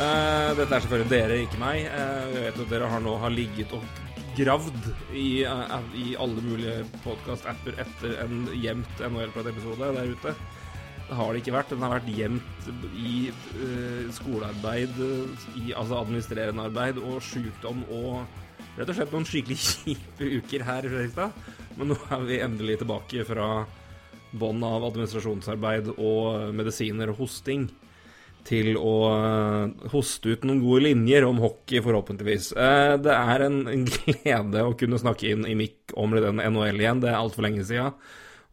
Eh, dette er selvfølgelig dere, ikke meg. Uh, jeg vet at dere har nå har ligget og gravd i, uh, i alle mulige podkast-apper etter en gjemt NHL-prat-episode der ute. Det har det ikke vært. Den har vært gjemt i skolearbeid, i altså administrerende arbeid og sjukdom og rett og slett noen skikkelig kjipe uker her i Fredrikstad. Men nå er vi endelig tilbake fra bånd av administrasjonsarbeid og medisiner og hosting til å eh, hoste ut noen gode linjer om hockey, forhåpentligvis. Eh, det er en glede å kunne snakke inn i mikk om den NHL igjen. Det er altfor lenge siden.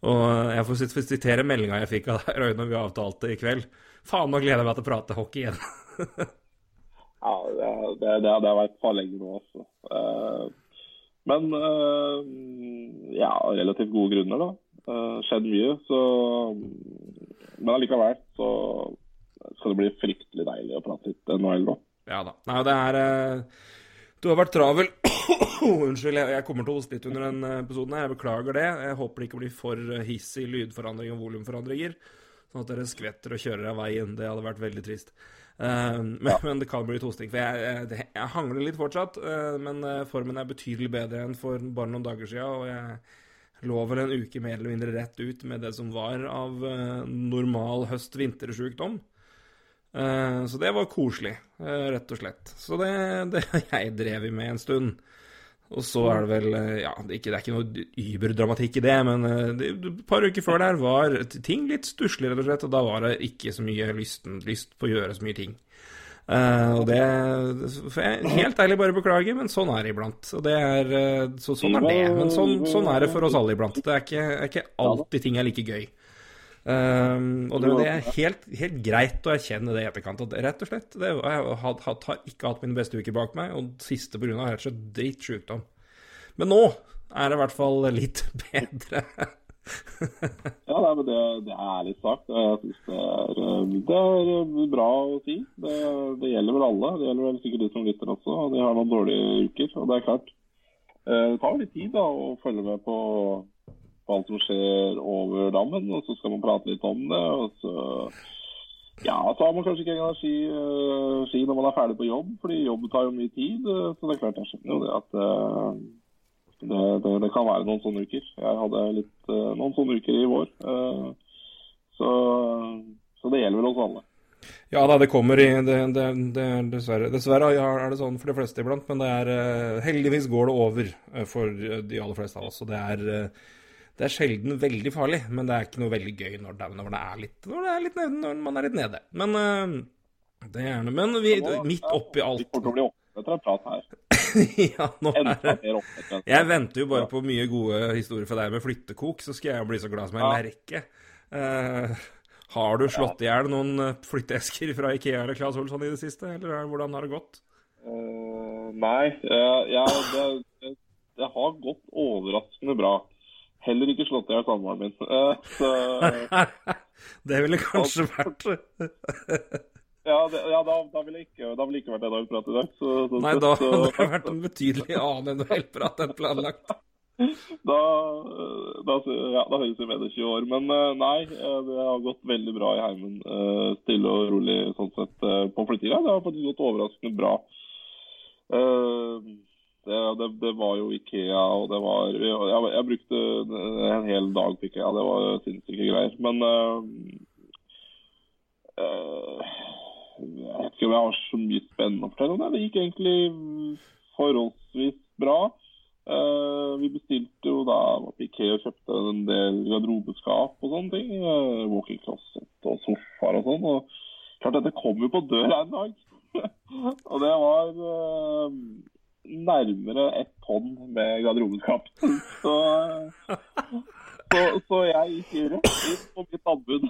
Og jeg får sitere meldinga jeg fikk av deg, Røyne, når vi avtalte i kveld. Faen, nå gleder jeg meg til å prate hockey igjen. ja, det, det, det, det har vært for lenge nå, altså. Uh, men ja, relativt gode grunner, da. Uh, skjedd mye, så Men allikevel så skal det bli fryktelig deilig å prate litt NHL nå. Ja da. Nei, det er uh, Du har vært travel. Unnskyld, jeg, kommer til å hoste litt under den episoden. her, Jeg beklager det. Jeg håper det ikke blir for hissig lydforandring og volumforandringer. Sånn at dere skvetter og kjører av veien. Det hadde vært veldig trist. Men, ja. men, det kan bli litt hosting. For jeg, jeg, jeg hangler litt fortsatt. Men formen er betydelig bedre enn for bare noen dager siden. Og jeg lå vel en uke mer eller mindre rett ut med det som var av normal høst-vintersjukdom. Uh, så det var koselig, uh, rett og slett. Så det, det jeg drevet med en stund. Og så er det vel uh, Ja, det er ikke, det er ikke noe überdramatikk i det, men et par uker før der var ting litt stusslig, rett og slett. Og da var det ikke så mye lysten, lyst på å gjøre så mye ting. og det får jeg helt ærlig bare beklage, men sånn er det iblant. Og det er, så, sånn er det. Men sånn, sånn, er det for oss alle iblant. Det er ikke, er ikke alltid ting er like gøy. Um, og det, det er helt, helt, greit å erkjenne det i etterkant. At rett og slett, det, jeg har, har, ikke hatt mine beste uker bak meg, og siste pga. rett og slett drittsjukdom. Men nå er det i hvert fall litt bedre. ja, nei, men det, det, er ærlig sagt. Jeg synes det er, det er eh, bra å si. Det, det, gjelder vel alle. Det gjelder vel sikkert de som lytter også. De har noen dårlige uker. Og det er klart, eh, det tar litt tid da, å følge med på på alt som skjer over dammen, og så skal man prate litt om det. og så ja, så har man kanskje ikke energi uh, når man er ferdig på jobb, fordi jobb tar jo mye tid. Uh, så det er klart jeg skjønner jo det at uh, det, det, det, kan være noen sånne uker. Jeg hadde litt, noen sånne uker i vår. Så, så, det gjelder vel oss alle. Ja da, det kommer i det, Dessverre, dessverre er det sånn for de fleste iblant, men det er heldigvis går det over for de aller fleste av oss. og det er det er sjelden veldig farlig, men det er ikke noe veldig gøy når det, når det, er, litt, når det er litt nede, når man er litt nede. Men uh, det er gjerne Men vi, midt oppi alt Vi kommer til å bli etter en prat her. ja, nå er det Jeg venter jo bare på mye gode historier fra deg med flyttekok, så skal jeg jo bli så glad som en lerke. Uh, har du slått i hjel noen eh, flytteesker fra Ikea eller Claes Olsson i det siste, eller hvordan har det gått? Uh, nei, uh, ja, det, det, har gått overraskende bra heller ikke slått i hjel samboeren min. Så, det ville kanskje vært Ja, det, ja da, da, ville ikke, da ville ikke vært NHL-prat i dag. Så, så, Nei, da hadde det vært en betydelig annen NHL-prat enn planlagt. Da, da, ja, da høres vi med det 20 år. Men uh, nei, uh, det har gått veldig bra i heimen. Uh, stille og rolig sånn sett på flyttinga. Det har faktisk gått overraskende bra. Uh, det, det, det, var jo Ikea, og det var Jeg, jeg brukte en hel dag på Ikea. Det var sinnssyke greier. Men uh, uh, Jeg vet ikke om jeg har så mye spennende å fortelle om det. Det gikk egentlig forholdsvis bra. Uh, vi bestilte jo da Ikea kjøpte en del garderobeskap og sånne ting. walking closet og sofaer og sånn. Og klart dette kom jo på døra en dag. og det var nærmere ett tonn med garderobeskap. Så, så, så, jeg gikk rett inn på mitt anbud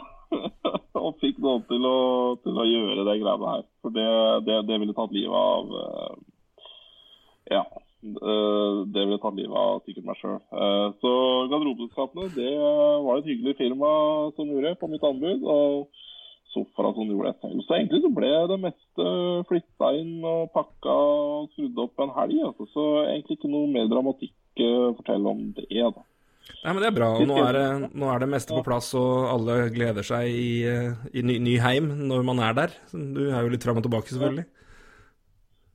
og fikk noen til å, til å gjøre det greiene her. For det, det, det ville tatt livet av eh, Ja. Eh, det ville tatt livet av sikkert meg sjøl. Så Garderobeskapene det var et hyggelig firma som gjorde på mitt anbud. og sofaer som gjorde det selv. Så egentlig så ble det meste flytta inn og pakka og skrudd opp en helg. Altså. Så egentlig ikke noe mer dramatikk å fortelle om det. da. Nei, men Det er bra. og Nå er det, nå er det meste på plass, og alle gleder seg i, i ny, ny, heim når man er der. Du er jo litt fram og tilbake, selvfølgelig.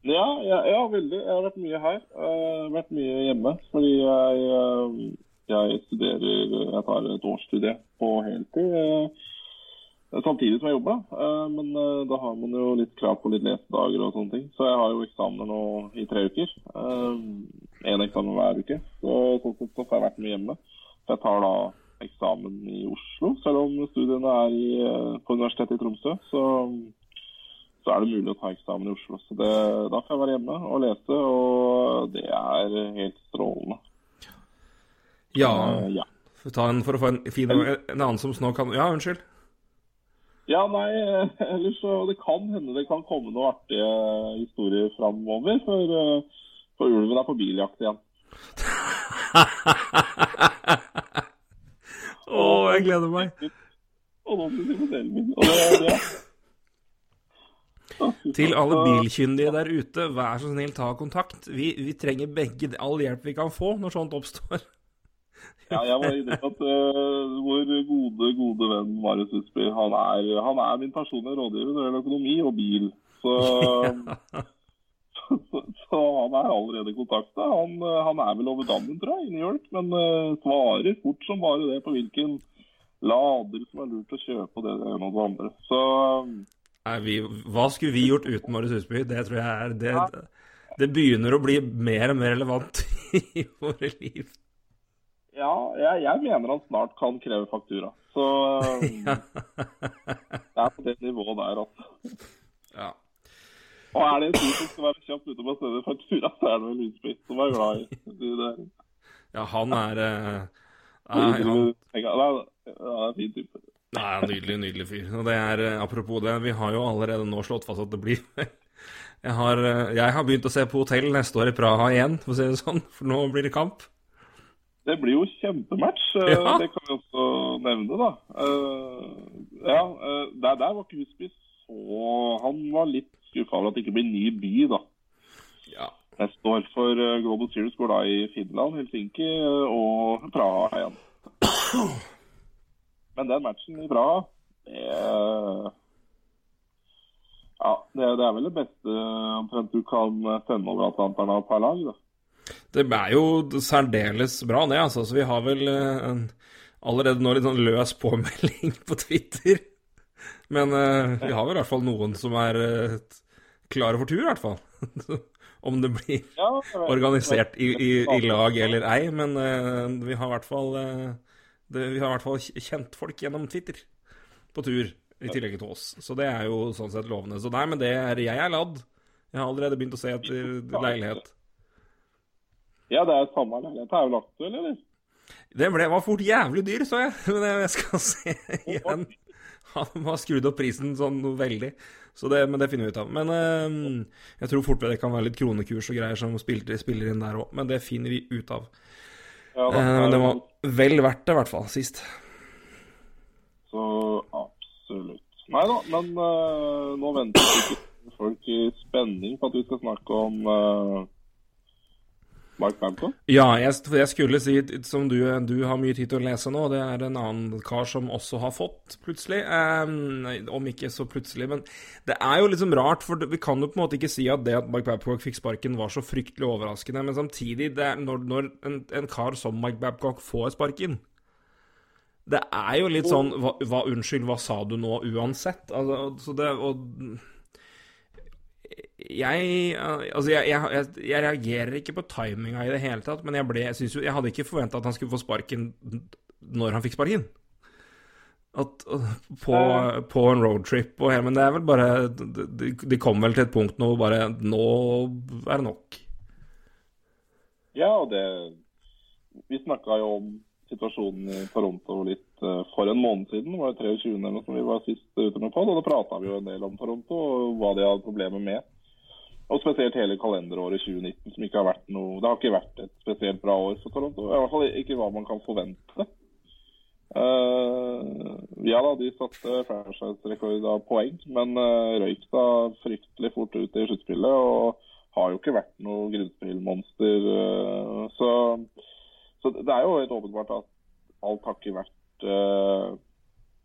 Ja, ja, ja, veldig. Jeg har vært mye her. Jeg har vært mye hjemme. Fordi jeg, jeg studerer Jeg tar et årsstudie på heltid samtidig som jeg jobber. da. men eh, da har man jo litt krav på litt lesedager og sånne ting. Så jeg har jo eksamener nå i tre uker. Én eh, eksamen hver uke. Så sånn sett så har jeg vært mye hjemme. Så jeg tar da eksamen i Oslo, selv om studiene er i, på Universitetet i Tromsø. Så, så, er det mulig å ta eksamen i Oslo. Så det, da får jeg være hjemme og lese, og det er helt strålende. Ja. Ja. For, en, for, å få en fin en annen som nå kan Ja, unnskyld. Ja, nei, ellers så Det kan hende det kan komme noen artige historier framover, for, eh, for ulven er på biljakt igjen. Å, oh, jeg gleder meg. Og nå skal vi modellen min. Og det, det. Til alle bilkyndige der ute, vær så snill, ta kontakt. Vi, vi trenger begge all hjelp vi kan få når sånt oppstår. Ja, jeg var inne på at uh, vår gode, gode venn Marius Husby, han er, han er min personlige rådgiver når det gjelder økonomi og bil. Så, så, så, han er allerede kontakta. Han, han, er vel over dammen, tror jeg, i New York. Men uh, svarer fort som bare det på hvilken lader som er lurt å kjøpe det ene og det andre. Så vi, Hva skulle vi gjort uten Marius Husby? Det tror jeg er det, det begynner å bli mer og mer relevant i våre liv. Ja, jeg, jeg, mener han snart kan kreve faktura. Så det er på det nivået der, altså. Ja. Og er det en fyr som skal være kjapt ute på stedet faktura, så er det vel Lysby som er glad i det. Ja, han er Nei, han, er en fin type. Nei, Nydelig, nydelig fyr. Og det er, uh, Apropos det, vi har jo allerede nå slått fast at det blir jeg har, uh, jeg har begynt å se på hotell neste år i Praha igjen, for å si det sånn. For nå blir det kamp. Det blir jo kjempematch. Eh, ja. Det kan vi også nevne, da. Uh, ja, uh, der, der, var Husby så Han var litt skuffa over at det ikke blir ny by, da. Ja. Jeg år for Global Series går da i Finland, Helsinki og Praha igjen. Men den matchen i Praha, det Ja, det, det, er vel det beste omtrent du kan sende over Atlanterne per lag, da. Det er jo særdeles bra, det. altså. Så vi har vel uh, en, allerede nå litt sånn løs påmelding på Twitter. Men uh, vi har vel i hvert fall noen som er uh, klare for tur, i hvert fall. Om det blir ja, organisert i, i, i, lag eller ei. Men vi har i hvert fall det, Vi har i hvert fall kjent folk gjennom Twitter på tur, i tillegg til oss. Så det er jo sånn sett lovende. Så nei, men det er Jeg er ladd. Jeg har allerede begynt å se etter leilighet. Ja, det er samme leilighet. Er vel aktuell, eller? Den ble, var fort jævlig dyr, så jeg. Men jeg skal se igjen. Han har skrudd opp prisen sånn veldig. Så det, men det finner vi ut av. Men uh, jeg tror fort det kan være litt kronekurs og greier som spiller, spiller inn der òg. Men det finner vi ut av. Ja, da, uh, det var vel verdt det, i hvert fall, sist. Så absolutt. Nei da, men uh, nå venter folk i spenning på at vi skal snakke om Mark Babcock? Ja, jeg, jeg, skulle si, som du, du, har mye tid til å lese nå, det er en annen kar som også har fått, plutselig. Um, om ikke så plutselig, men det er jo liksom rart, for vi kan jo på en måte ikke si at det at Mark Babcock fikk sparken, var så fryktelig overraskende. Men samtidig, er, når, når en, en, kar som Mark Babcock får sparken Det er jo litt sånn hva, hva, Unnskyld, hva sa du nå, uansett? Altså, så det, og jeg, altså jeg, jeg, jeg, reagerer ikke på timinga i det hele tatt, men jeg, ble, jeg, jo, jeg hadde ikke forventa at han skulle få sparken når han fikk sparken. At, på, på, en roadtrip og hele Men det er vel bare De, de kom vel til et punkt nå hvor bare Nå er det nok. Ja, og det Vi snakka jo om situasjonen i Toronto litt uh, for en måned siden. Det var 23. eller som vi var sist ute med på, og da prata vi jo en del om Toronto og hva de hadde problemer med. og spesielt hele kalenderåret 2019, som ikke har vært noe Det har ikke vært et spesielt bra år for Toronto. I hvert fall ikke hva man kan forvente. Uh, ja da, de satte franchise-rekord av poeng, men uh, røyk da fryktelig fort ut i sluttspillet. Og har jo ikke vært noe grunnspillmonster. Uh, så, så, det er jo helt åpenbart at alt har ikke vært, uh,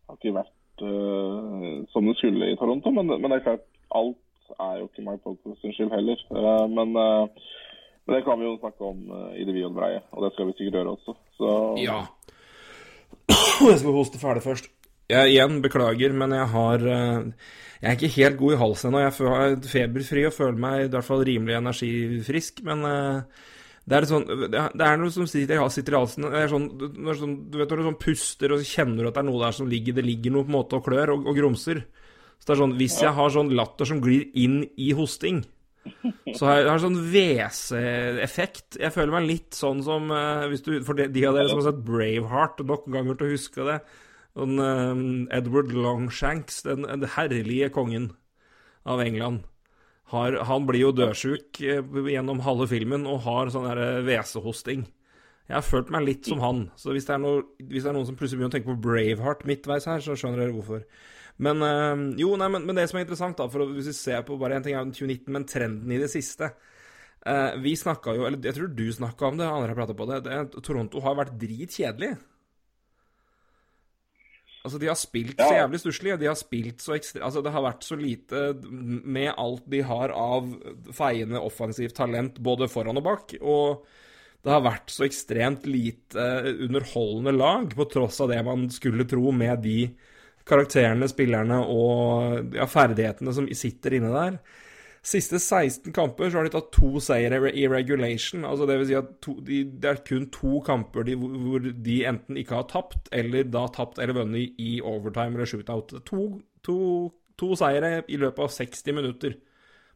har ikke vært som det skulle i Toronto. Men, men det er klart, alt er jo ikke Mike Polkos skyld heller. Uh, men, men, det kan vi jo snakke om i det vide og det breie, og det skal vi sikkert gjøre også. Så... Ja. Jeg skal hoste ferdig først. Jeg igjen beklager, men jeg har Jeg er ikke helt god i halsen ennå. Jeg er feberfri og føler meg i hvert fall rimelig energifrisk, men det er, sånn, det er noe som sitter, sitter i halsen er sånn, sånn, Du vet når du sånn puster og kjenner du at det er noe der som ligger Det ligger noe på en måte og klør og, og grumser. Så det er sånn, Hvis jeg har sånn latter som glir inn i hosting, så har jeg, har sånn hveseeffekt. Jeg føler meg litt sånn som hvis du, For de, de av dere som har sett Braveheart nok ganger til å huske det sånn, Edward Longshanks, den, den, herlige kongen av England, har, han blir jo dødsjuk uh, gjennom halve filmen og har sånn hvesehosting. Jeg har følt meg litt som han. Så hvis det er, noe, hvis det er noen som plutselig begynner å tenke på Braveheart midtveis her, så skjønner dere hvorfor. Men uh, jo, nei, men, men, det som er interessant, da, for hvis vi ser på bare en ting av 2019, men trenden i det siste Vi snakka jo, eller jeg tror du snakka om det, andre har prata på det, det, Toronto har vært dritkjedelig. Altså, de har spilt så jævlig stusslig. De har spilt så ekstremt Altså, det har vært så lite med alt de har av feiende offensivt talent både foran og bak. Og det har vært så ekstremt lite underholdende lag, på tross av det man skulle tro med de karakterene, spillerne og ja, ferdighetene som sitter inne der. Siste 16 kamper så har de tatt to seire i regulation. altså Det vil si at to, de, det er kun to kamper de, hvor de enten ikke har tapt, eller da tapt eller vunnet i overtime eller shootout. To, to, to seire i løpet av 60 minutter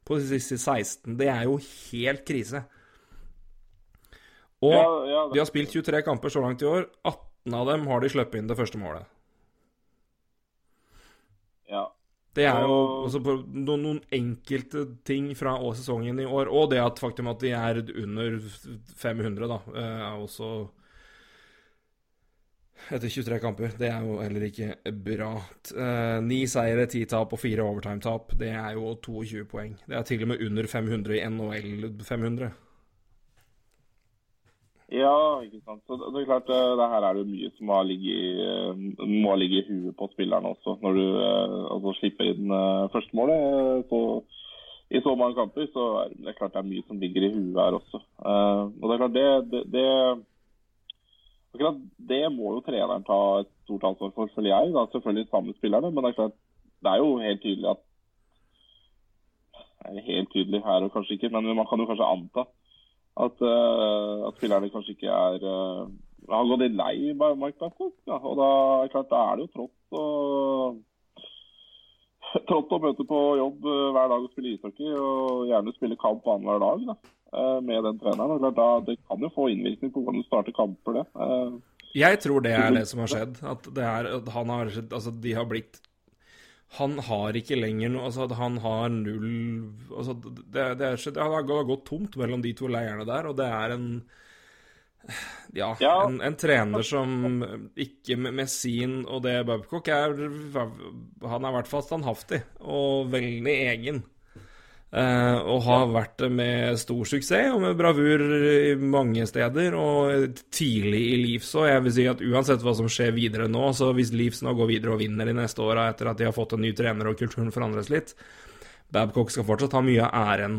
på de siste 16. Det er jo helt krise. Og ja, ja, de har spilt 23 kamper så langt i år. 18 av dem har de sluppet inn det første målet. Ja. Det er jo altså, noen, noen, enkelte ting fra sesongen i år, og det at faktum at de er under 500, da, eh, er også etter 23 kamper. Det er jo heller ikke bra. Eh, ni seire, ti tap og fire overtime-tap. Det er jo 22 poeng. Det er til og med under 500 i NHL 500. Ja, ikke sant. Så det, er klart, eh, det her er det mye som eh, må ligge i huet på spillerne også. Når du eh, altså, slipper inn førstemålet så, i så mange kamper, så er det klart det er mye som ligger i huet her også. og det er klart, det, det, det Akkurat det må jo treneren ta et stort ansvar for, føler jeg. Da. Selvfølgelig samme spillerne, men det er klart, det er jo helt tydelig at det er helt tydelig her og kanskje ikke, men man kan jo kanskje anta at, uh, at spillerne kanskje ikke er uh, har gått litt lei Mike Babcock. Ja. Og da, klart, da er det jo trått å trått å møte på jobb uh, hver dag og spille ishockey, og gjerne spille kamp annenhver dag da, med den treneren. Og klart, da, Det kan jo få innvirkning på hvordan du starter kamper, det. Jeg tror det er det som har skjedd. At, det er, at han har, altså, de har blitt han har ikke lenger noe altså, Han har null altså, det, det, er, det, har gått tomt mellom de to leirene der, og det er en ja, ja. En, en, trener som ikke med, med sin og det Babcock er Han er i hvert fall standhaftig og veldig egen. Uh, og har vært med stor suksess og med bravur mange steder og tidlig i Leafs òg. Jeg vil si at uansett hva som skjer videre nå, så hvis Leafs nå går videre og vinner de neste åra etter at de har fått en ny trener og kulturen forandres litt Babcock skal fortsatt ha mye av æren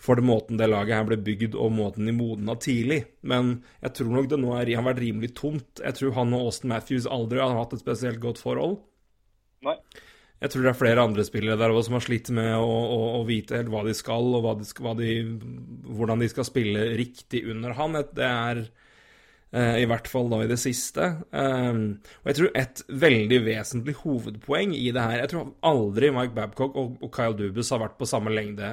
for det måten det laget her ble bygd og måten de modna tidlig. Men jeg tror nok det nå er, har vært rimelig tomt. Jeg tror han og Austin Matthews aldri har hatt et spesielt godt forhold. Nei. Jeg tror det er flere andre spillere der også som har slitt med å, å, å vite helt hva de skal, og de skal, de, hvordan de skal spille riktig under han. Det er uh, i hvert fall da i det siste. Um, og jeg tror et veldig vesentlig hovedpoeng i det her Jeg tror aldri Mike Babcock og, og Kyle Dubus har vært på samme lengde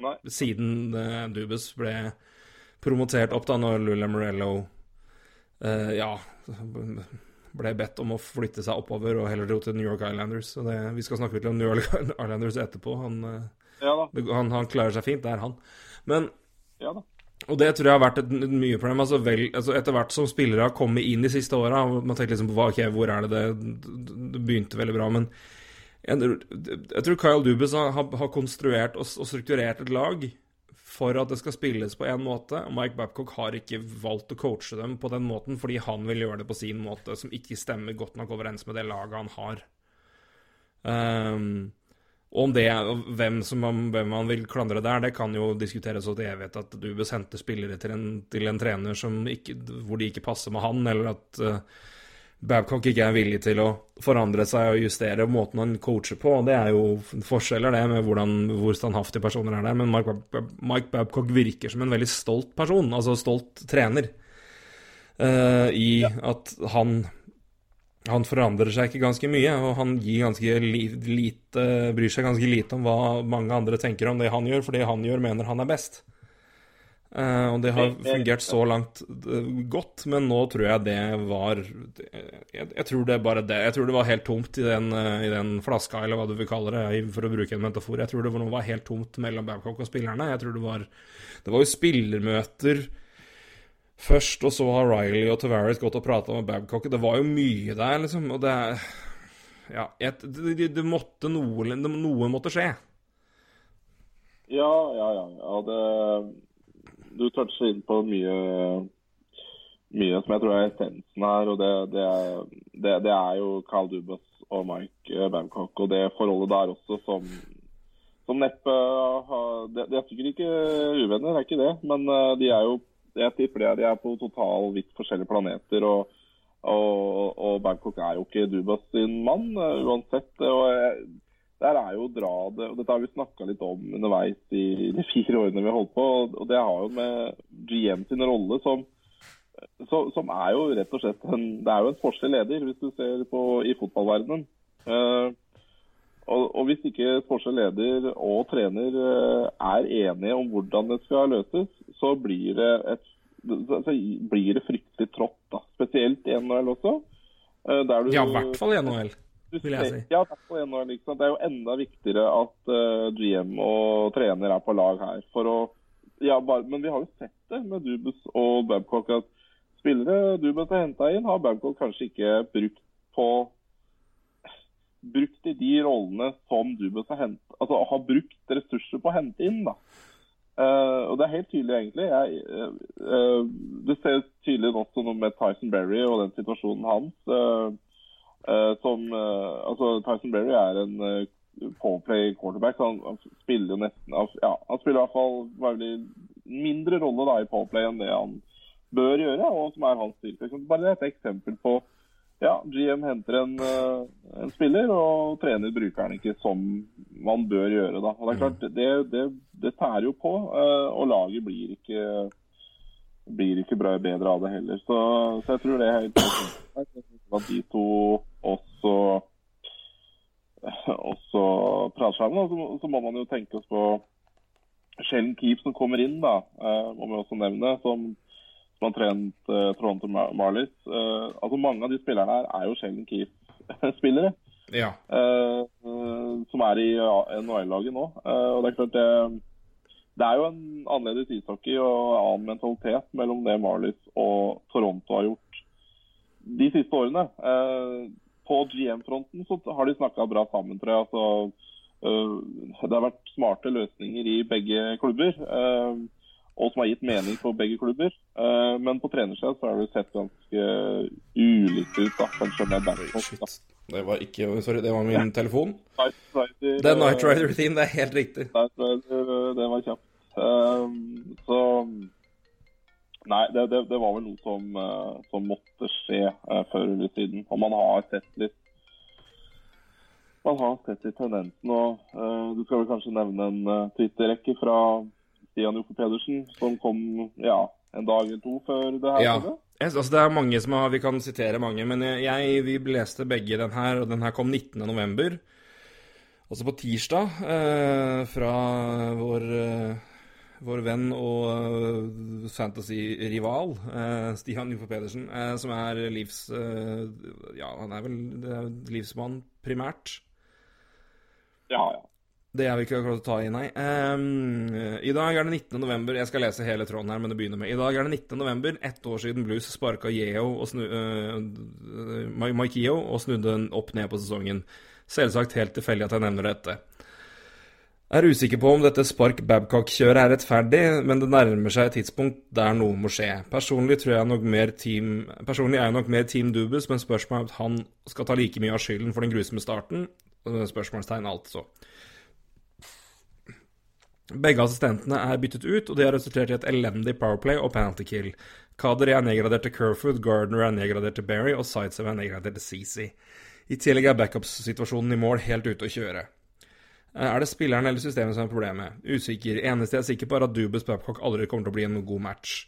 Nei. siden uh, Dubus ble promotert opp da når Lula Morello uh, Ja ble bedt om å flytte seg oppover og heller dro til New York Islanders. Så det, vi skal snakke litt om New York Islanders etterpå. Han, eh, Ja. Han, han klarer seg fint, det er han. Men Ja. Og det tror jeg har vært et, et mye problem. Altså, vel, altså Etter hvert som spillere har kommet inn de siste åra Man tenker liksom på hva, okay, hvor er det det Det begynte veldig bra, men jeg, jeg tror Kyle Dubus har, har konstruert og, og strukturert et lag for at det skal spilles på én måte. Mike Babcock har ikke valgt å coache dem på den måten fordi han vil gjøre det på sin måte, som ikke stemmer godt nok overens med det laget han har. Um, og om det hvem, man, hvem man vil klandre der, det kan jo diskuteres så til evighet at du besendte spillere til en, til en trener ikke, hvor de ikke passer med han, eller at uh, Babcock ikke er villig til å forandre seg og justere måten han coacher på. Det er jo forskjeller, det, med hvordan, hvor standhaftige personer er der. Men Mike, Babcock virker som en veldig stolt person, altså stolt trener, uh, i at han han forandrer seg ikke ganske mye, og han ganske li lite, bryr seg ganske lite om hva mange andre tenker om det han gjør, for det han gjør, mener han er best. Uh, og det har fungert så langt uh, godt, men nå tror jeg det var jeg, jeg, tror det bare det. Jeg tror det var helt tomt i den, uh, i den flaska, eller hva du vil kalle det, for å bruke en metafor. Jeg tror det var, var helt tomt mellom Babcock og spillerne. Jeg tror det var Det var jo spillermøter først, og så har Riley og Tavares gått og prata med Babcock. Det var jo mye der, liksom. Og det Ja, jeg, det, det, måtte noe Noe måtte skje. Ja, ja, ja. ja det, du toucher inn på mye, mye som jeg tror er essensen her. og Det, det, det, det er jo Carl Dubas og Mike Babcock. Og det forholdet der også som, som neppe har De er sikkert ikke uvenner, er ikke det. Men de er jo jeg tipper det, de er på totalt vidt forskjellige planeter. og, og, og Bangkok er jo ikke Dubas sin mann uh, uansett. og jeg, Der er jo å dra det og Dette har vi snakka litt om underveis i de fire årene vi har holdt på. og Det har jo med GM sin rolle som, som, er jo rett og slett en, det er jo en sportslig leder, hvis du ser på i fotballverdenen. Uh, og, og, Hvis ikke sportslig leder og trener er enige om hvordan det skal løses, så blir det, et, så blir det fryktelig trått. da. Spesielt i NHL også. Du, ja, i hvert fall i NHL, vil jeg si. Ja, i NHL. Det er jo enda viktigere at uh, GM og trener er på lag her. for å ja, bare, Men vi har jo sett det med Dubus og Babcock. at Spillere Dubus har henta inn, har Babcock kanskje ikke brukt på brukt i de rollene som Dubus har hentet, altså har brukt ressurser på å hente inn. da. Uh, og Det er helt tydelig, egentlig. Jeg, uh, uh, det ser tydelig også noe med Tyson Berry og den situasjonen hans. Som, altså Tyson Berry er en påplay quarterback. så han, han, spiller jo nesten ja, Han spiller i hvert fall veldig mindre rolle da i påplay enn det han bør gjøre, og som er hans styrke. Bare et eksempel på ja, GM henter en, en, spiller, og trener brukeren ikke som man bør gjøre. Da. Og Det er klart, det, det, det tærer jo på, og laget blir ikke, blir ikke bra, bedre av det heller. Så, så jeg tror det er helt at de to også, også prater sammen. Så, så, må man jo tenke oss på Sheldon Keep som kommer inn, da, må vi også nevne. som som har trent uh, Toronto Marlies. Uh, altså Mange av de spillerne her er jo Sheldon Keefe-spillere. Ja. Uh, som er i NHL-laget nå. og Det er klart det, det er jo en annerledes ishockey og annen mentalitet mellom det Marlies og Toronto har gjort de siste årene. på GM-fronten så har de snakka bra sammen, tror jeg. Altså, det har vært smarte løsninger i begge klubber og som har gitt mening for begge klubber. Men på trenersida så har det sett ganske ulikt ut, da, kanskje med Bangkok. Det var ikke Sorry, det var min telefon. Night Rider, det er Night Rider-team, det er helt riktig. Night det var kjapt. Uh, så Nei, det, det, det, var vel noe som, uh, som måtte skje før eller siden. Og man har sett litt man har sett litt tendensen. og Du skal vel kanskje nevne en Twitter-rekke fra Stian Joffe Pedersen, som kom ja, en dag eller to før det her. Ja. Altså, det er mange som har, Vi kan sitere mange, men jeg, vi leste begge den her, og den her kom 19.11. Altså på tirsdag, eh, fra vår, eh, vår venn og uh, fantasy-rival eh, Stian Joffe Pedersen, eh, som er livs... Eh, ja, han er vel livsmann primært. Ja, ja. Det er vi ikke akkurat å ta i, nei. Um, I dag er det 19. november. Jeg skal lese hele tråden her, men det begynner med I dag er det 19. november, ett år siden Blues sparka Yeo og snu, uh, Yeo og snudde opp ned på sesongen. Selvsagt helt tilfeldig at jeg nevner dette. Er usikker på om dette spark Babcock-kjøret er rettferdig, men det nærmer seg et tidspunkt der noe må skje. Personlig, jeg team, personlig er jeg nok mer Team Dubus, men spørsmålet er at han skal ta like mye av skylden for den grusomme starten. Spørsmålstegn, altså. Begge assistentene er byttet ut, og det har resultert i et elendig powerplay og penalty kill. Kader er nedgradert til Kerfood, Gardner er nedgradert til Berry, og Sightsev er nedgradert til CC. I tillegg er backup-situasjonen i mål helt ute å kjøre. Eh, er det spilleren eller systemet som er problemet? Usikker. Eneste jeg er sikker på, er at Dubes Babcock aldri kommer til å bli en god match.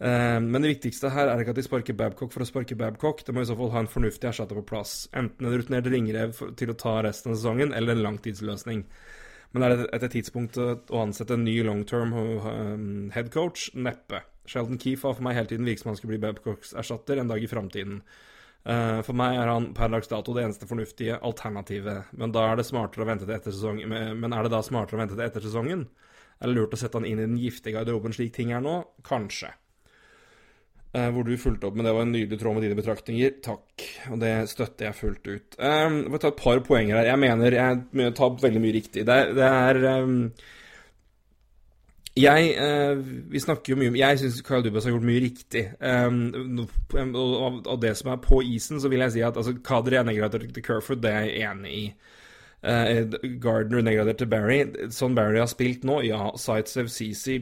Eh, men det viktigste her er ikke at de sparker Babcock for å sparke Babcock. Det må i så fall ha en fornuftig erstatter på plass. Enten en rutinert ringrev til å ta resten av sesongen, eller en langtidsløsning. Men er det et tidspunkt å ansette en ny long term headcoach? Neppe. Sheldon Keefe har for meg hele tiden virket som han skulle bli Babcocks erstatter en dag i framtiden. Uh, for meg er han per dags dato det eneste fornuftige alternativet. Men er. Men er det da smartere å vente til etter sesongen? Er det lurt å sette han inn i den giftige garderoben slik ting er nå? Kanskje. Uh, hvor du fulgte opp, med det var en nydelig tråd med dine betraktninger. Takk. Og det støtter jeg fullt ut. Um, jeg får ta et par poenger her. Jeg mener jeg tar veldig mye riktig. Det, det er um, Jeg uh, Vi snakker jo mye om Jeg syns Kyle Dubas har gjort mye riktig. Um, og av det som er på isen, så vil jeg si at altså, Kadri er nedgradert til Kerford, det er jeg enig i. Uh, Gardner nedgradert til Barry. Sånn Barry har spilt nå, ja. Sightsev, CC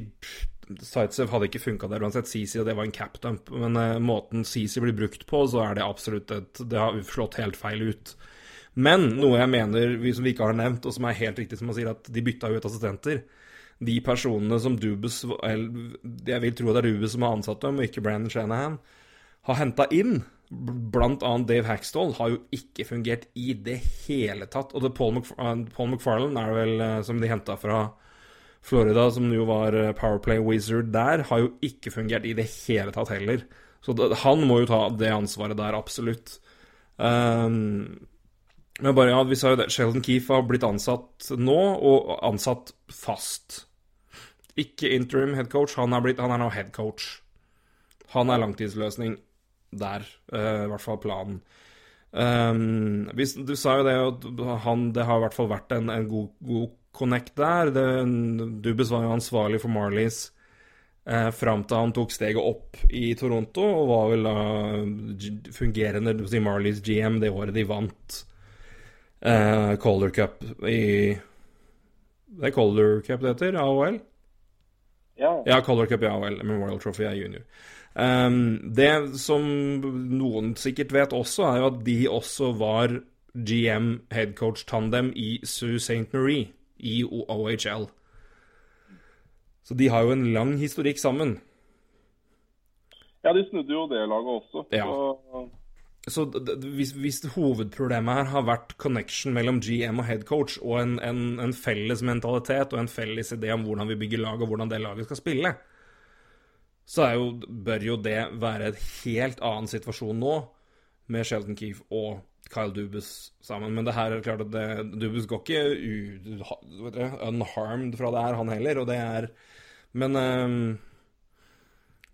Sightsev hadde ikke funka der uansett. Og det var en capdump. Men uh, måten CC blir brukt på, så er det absolutt et Det har slått helt feil ut. Men noe jeg mener som vi ikke har nevnt, og som er helt riktig som man sier, at de bytta ut assistenter. De personene som Dubus Jeg vil tro det er Dubus som har ansatt dem, og ikke Brandon Shanahan, har henta inn. Blant annet Dave Hackstall har jo ikke fungert i det hele tatt. Og Paul, Mc, Paul McFarlane er vel eh, som de henta fra Florida, som jo var eh, Powerplay Wizard der, har jo ikke fungert i det hele tatt heller. Så det, han må jo ta det ansvaret der, absolutt. Um, men bare, ja, vi sa jo det. Sheldon Keefe har blitt ansatt nå, og ansatt fast. Ikke interim head coach, han er, blitt, han er nå head coach. Han er langtidsløsning der, uh, i hvert fall planen. Um, hvis, du sa jo det at han, det har i hvert fall vært en, en god, god connect der. Det, du var jo ansvarlig for Marlies uh, fram til han tok steget opp i Toronto, og var vel da fungerende si Marlies GM det året de vant uh, Calder Cup i Det er Calder Cup det heter? AOL? Ja. ja, Color Cup ja vel. Memorial Trophy er junior. Um, det som noen sikkert vet også, er jo at de også var GM headcoach tandem i Sault St. Marie i OHL. Så de har jo en lang historikk sammen. Ja, de snudde jo det laget også. Ja. Så, så hvis, hvis, hovedproblemet her har vært connection mellom GM og headcoach, og en, en, en, felles mentalitet og en felles idé om hvordan vi bygger lag, og hvordan det laget skal spille, så jo, bør jo det være et helt annen situasjon nå, med Sheldon Keefe og Kyle Dubus sammen. Men det her er klart at det, Dubus går ikke unharmed fra det her, han heller. Og det er Men um,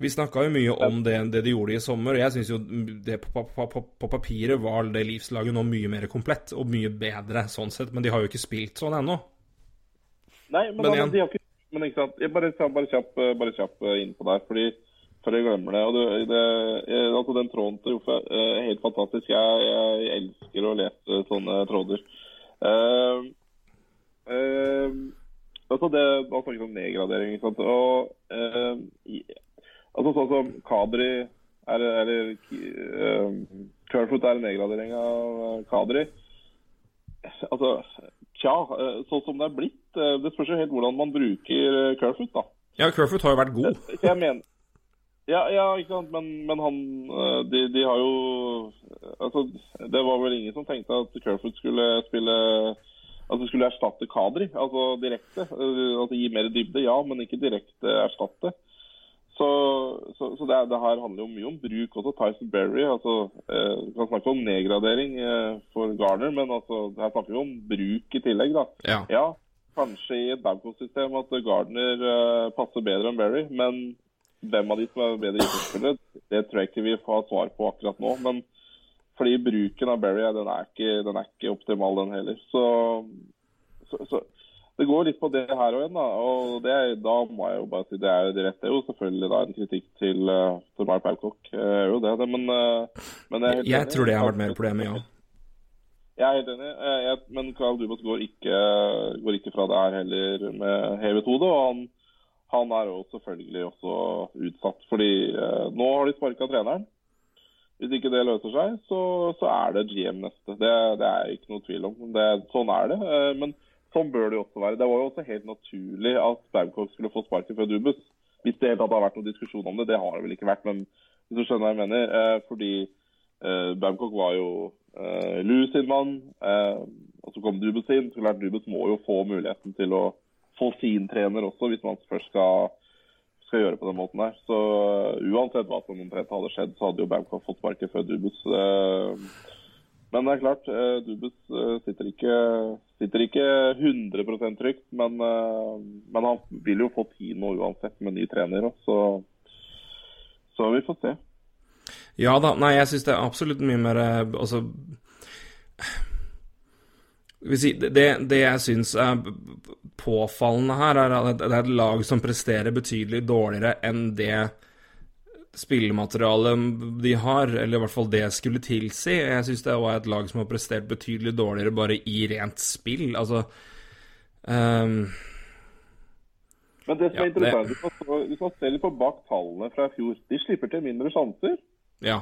vi snakka jo mye om det, det, de gjorde i sommer, og jeg syns jo det på, på, på, på, papiret var det livslaget nå mye mer komplett og mye bedre sånn sett, men de har jo ikke spilt sånn ennå. Nei, men, men, da, de har ikke, men ikke sant. Jeg bare, bare kjapp, bare kjapp innpå der. fordi før jeg glemmer det. Og det, det altså Den tråden til Joffe er helt fantastisk. Jeg, jeg, elsker å lese sånne tråder. Uh, uh, altså det, Man snakket om nedgradering. ikke sant? Og, uh, altså Sånn som Kadri er, eller uh, Kerfoot er en nedgradering av Kadri. Altså, tja, sånn som det er blitt. Det spørs jo helt hvordan man bruker Kerfoot, da. Ja, Kerfoot har jo vært god. Jeg mener ja, ja, ikke sant. Men, men han eh, de, de, har jo Altså, det var vel ingen som tenkte at Kerfoot skulle spille Altså skulle erstatte Kadri, altså direkte. Eh, altså Gi mer dybde, ja, men ikke direkte erstatte. Så, så, så det, det, her handler jo mye om bruk. Også Tyson Berry. altså eh, Vi kan snakke om nedgradering eh, for Garner, men altså, her snakker vi om bruk i tillegg. da. Ja. ja kanskje i et Babcock-system at Gardner eh, passer bedre enn Berry. Men hvem av de som er bedre idrettsspillere, det tror jeg ikke vi får svar på akkurat nå. Men fordi bruken av Berry den er ikke, den er ikke optimal, den heller. Så, så, så, det går litt på det her og igjen. Da og det, da må jeg jo bare si det er det rette. jo selvfølgelig da en kritikk til, til Mark Babcock. Jo det, det, men, uh, men jeg, jeg tror det har vært mer problemet, ja. Jeg er helt enig, jeg, men Carl Dubas går ikke, går ikke, fra det her heller med hevet hode. Og han, han, er jo selvfølgelig også utsatt, fordi eh, nå har de sparka treneren. Hvis ikke det løser seg, så, så er det GM neste. Det, det, er ikke noe tvil om. Det, sånn er det. Eh, men sånn bør det jo også være. Det var jo også helt naturlig at Babcock skulle få sparken fra Dubus. Hvis det har vært noen diskusjon om det. Det har det vel ikke vært, men hvis du skjønner hva jeg mener. Eh, fordi eh, Babcock var jo eh, Lou sin mann. eh, og så kom Dubus inn. Så klart Dubus må jo få muligheten til å få sin trener også, hvis man først skal, skal gjøre på den måten der. Så uh, uansett hva som omtrent hadde skjedd, så hadde jo Babcock fått sparket før Dubus. Uh, men det er klart, uh, Dubes sitter ikke, sitter ikke 100% trygt. Men, men, han vil jo få tid nå uansett med ny trener. Så, så vi får se. Ja da. Nei, jeg syns det er absolutt mye mer eh, Altså det, det jeg syns er påfallende her, er at det er et lag som presterer betydelig dårligere enn det spillematerialet de har, eller i hvert fall det skulle tilsi. Jeg syns det var et lag som har prestert betydelig dårligere bare i rent spill. Altså um, Men det som er ja, interessant, det... hvis man ser litt på bak tallene fra i fjor De slipper til mindre sjanser. Ja.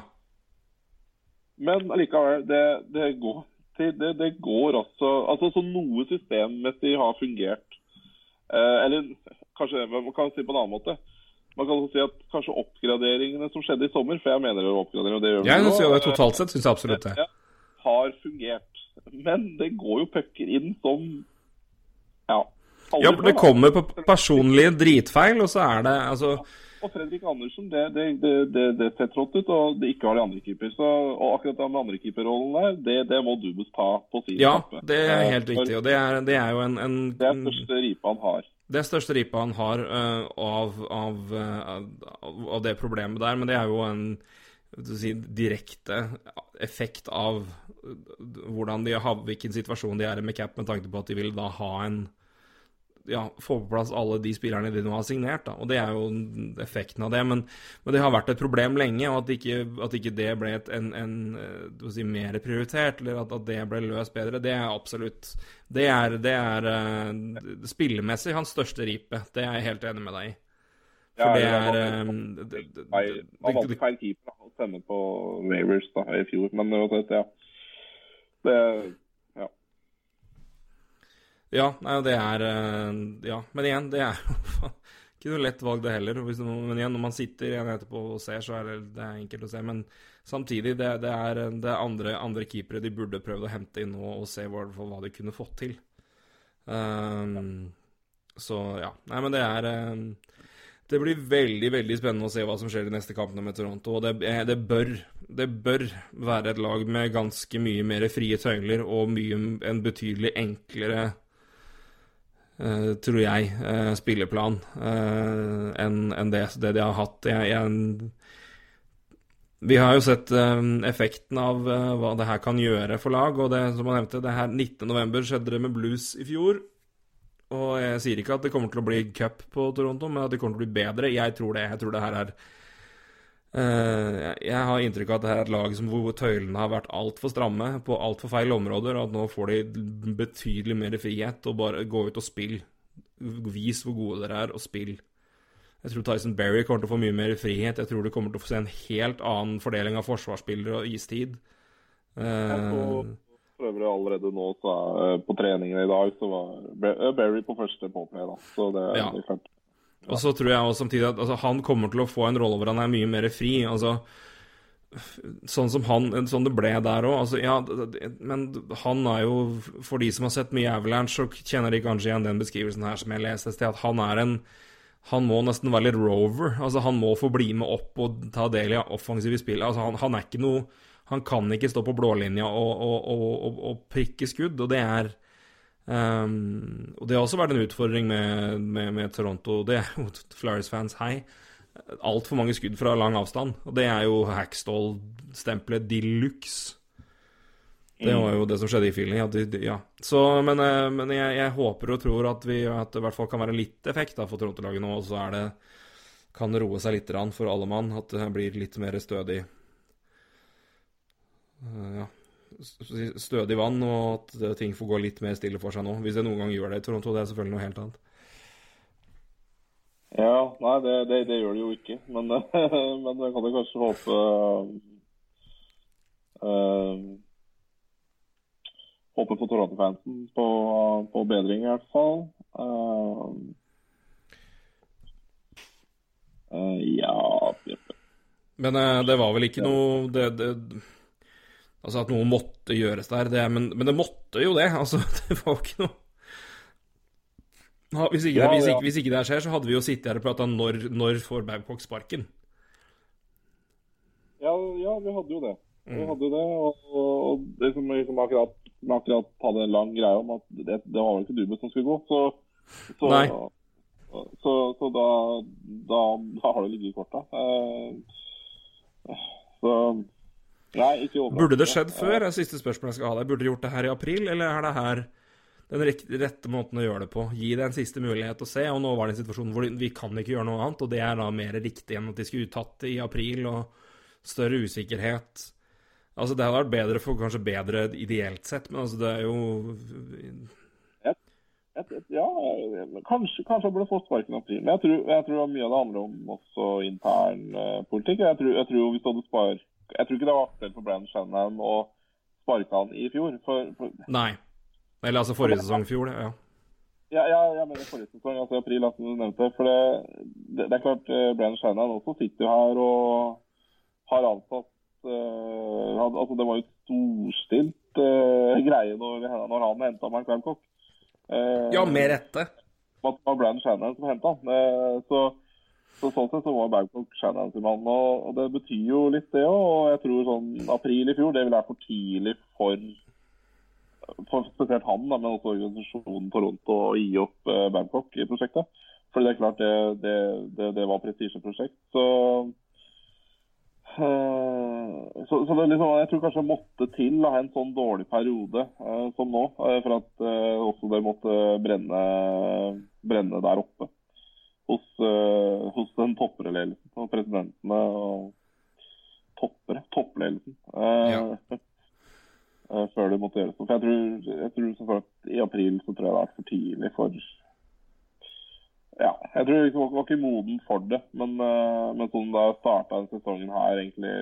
Men allikevel, det, det, går, det, det, går også Altså, så noe systemmessig har fungert. Eh, eller kanskje man kan si på en annen måte. Man kan også si at kanskje oppgraderingene som skjedde i sommer, for jeg mener det var oppgradering og det gjør vi jeg nå, det totalt sett syns jeg absolutt det. Har fungert. Men det går jo pucker inn som Ja. Ja, det kommer på personlige dritfeil, og så er det altså og Fredrik Andersen, det, det, det, det ser trått ut, og det ikke har de andre keeper. Så, og akkurat den andre keeperrollen der, det, det må Dubus ta på sin Ja, kappe. det er helt eh, riktig. Og det er, det er jo en, en Det er største ripa han har. Det største ripet han har uh, av, av, uh, av, det problemet der, men det er jo en si, direkte effekt av hvordan de har, hvilken situasjon de er i med cap, med tanke på at de vil da ha en ja, få på plass alle de spillerne de nå har signert. Da. Og Det er jo effekten av det. Men, men det har vært et problem lenge, og at ikke, at ikke det ble et, en, en eh, si, mer prioritert, eller at, at, det ble løst bedre, det er absolutt Det er, det er uh, spillemessig hans største ripe. Det er jeg helt enig med deg i. For ja, det er Han valgte feil keeper å sende på Wavers i fjor, men uansett, ja. Det ja, nei, det er eh, Ja, men igjen, det er jo ikke noe lett valg, det heller. Men igjen, når man sitter igjen etterpå og ser, så er det, det er enkelt å se. Men samtidig, det, det er, det er andre, andre, keepere de burde prøvd å hente inn nå og se hva, hva de kunne fått til. Um, så ja. Nei, men det er um, det blir veldig veldig spennende å se hva som skjer de neste kampene med Toronto. og det, det, bør, det, bør, være et lag med ganske mye mer frie tøyler og mye, en betydelig enklere Uh, tror jeg, uh, spilleplan uh, enn en det, det, de har hatt. Jeg, jeg, vi har jo sett effekten av hva det her kan gjøre for lag. Og det som jeg nevnte, det her 19.11. skjedde det med Blues i fjor. Og jeg sier ikke at det kommer til å bli cup på Toronto, men at det kommer til å bli bedre. Jeg tror det. Jeg tror det her er Eh, jeg har inntrykk av at det er et lag som hvor tøylene har vært altfor stramme på altfor feil områder, og at nå får de betydelig mer frihet og bare gå ut og spille. Vis hvor gode dere er, og spill. Jeg tror Tyson Berry kommer til å få mye mer frihet. Jeg tror du kommer til å få se en helt annen fordeling av forsvarsspillere og istid. Uh, for øvrig allerede nå så, på treningene i dag så var Berry på første påplay, da. Så det, ja. det er klart og så tror jeg også samtidig at altså, han kommer til å få en rolle hvor han er mye mer fri. altså Sånn som han, sånn det ble der òg. Altså, ja, men han er jo For de som har sett mye Avalanche, så kjenner de kanskje igjen den beskrivelsen her som jeg leste et sted, at han er en Han må nesten være litt rover. Altså, han må få bli med opp og ta del i offensive spill. Altså, han, han, er ikke noe Han kan ikke stå på blålinja og, og, og, og prikke skudd, og det er Um, og det har også vært en utfordring med, med, med Toronto. Det er jo Flyers-fans, hei. Altfor mange skudd fra lang avstand. Og det er jo Hackstall-stempelet de luxe. Det var jo det som skjedde i feeling. At de, ja. Så, men, eh, men jeg, jeg, håper og tror at, vi, at det i hvert fall kan være litt effekt da, for Toronto-laget nå. Og så det kan roe seg litt for alle mann. At det blir litt mer stødig uh, Ja stødig vann, og at ting får gå litt mer stille for seg nå. Hvis det noen gang gjør det i Toronto, det er selvfølgelig noe helt annet. Ja, nei, det, det, det gjør det jo ikke. Men, men jeg kan jo kanskje håpe uh, Håpe på Toronto-fansen på, på, bedring, i hvert fall. Uh, uh, ja Men det var vel ikke noe det, det Altså at noe måtte gjøres der. Det, men, men, det måtte jo det. Altså, det var jo ikke noe hvis ikke, ja, hvis, ikke, hvis ikke, det skjer, så hadde vi jo sittet her og prata når, når får Babcock sparken? Ja, ja, vi hadde jo det. Vi mm. hadde jo det, og, og det som liksom akkurat, akkurat hadde en lang greie om at det, det var vel ikke Dubes som skulle gå. Så, så, Nei. så, så da, da, da, har det ligget i korta. Uh, så Nei, ikke Burde det skjedd før? er siste spørsmål jeg skal ha deg. Burde du gjort det her i april, eller er det her den rette måten å gjøre det på? Gi det en siste mulighet å se. Og nå var det en situasjon hvor vi kan ikke gjøre noe annet, og det er da mer riktig enn at de skulle uttatt det i april, og større usikkerhet. Altså, det hadde vært bedre for kanskje bedre ideelt sett, men altså, det er jo ja, kanskje, kanskje jeg burde fått sparken i april. Men jeg tror, jeg tror mye av det handler om også intern uh, politikk. Jeg tror, jeg tror hvis du hadde spart jeg tror ikke det var aktuelt for Brandon Shannon å sparke han i fjor. For, for... Nei. Eller altså forrige sesong fjor, ja. Ja, ja, jeg mener forrige sesong, altså i april, som du nevnte. For det, det, det er klart, uh, Brandon Shannon også sitter her og har ansatt uh, altså Det var jo storstilt uh, greie når, når han henta Mark Babcock. Uh, ja, med rette. Det var Brandon Shannon som henta han. Uh, så så Sånn sett så var Babcock Shannon sin mann. Og, og, det betyr jo litt, det òg. Og jeg tror sånn april i fjor, det vil være for tidlig for, for spesielt han, da, men også organisasjonen Toronto å gi opp eh, Babcock i prosjektet. For det er klart, det, det, det, det var prestisjeprosjekt. Så Uh, så, så liksom, jeg tror kanskje det måtte til da, en sånn dårlig periode eh, som nå, uh, for at også det måtte brenne, brenne der oppe hos, uh, hos den toppledelsen og presidentene og toppere, toppledelsen. Uh, ja. uh, før det måtte gjøres. noe. jeg tror, jeg tror sagt, I april så tror jeg det har vært for tidlig for Ja, jeg tror jeg var ikke moden for det. Men, men sånn da starta sesongen her egentlig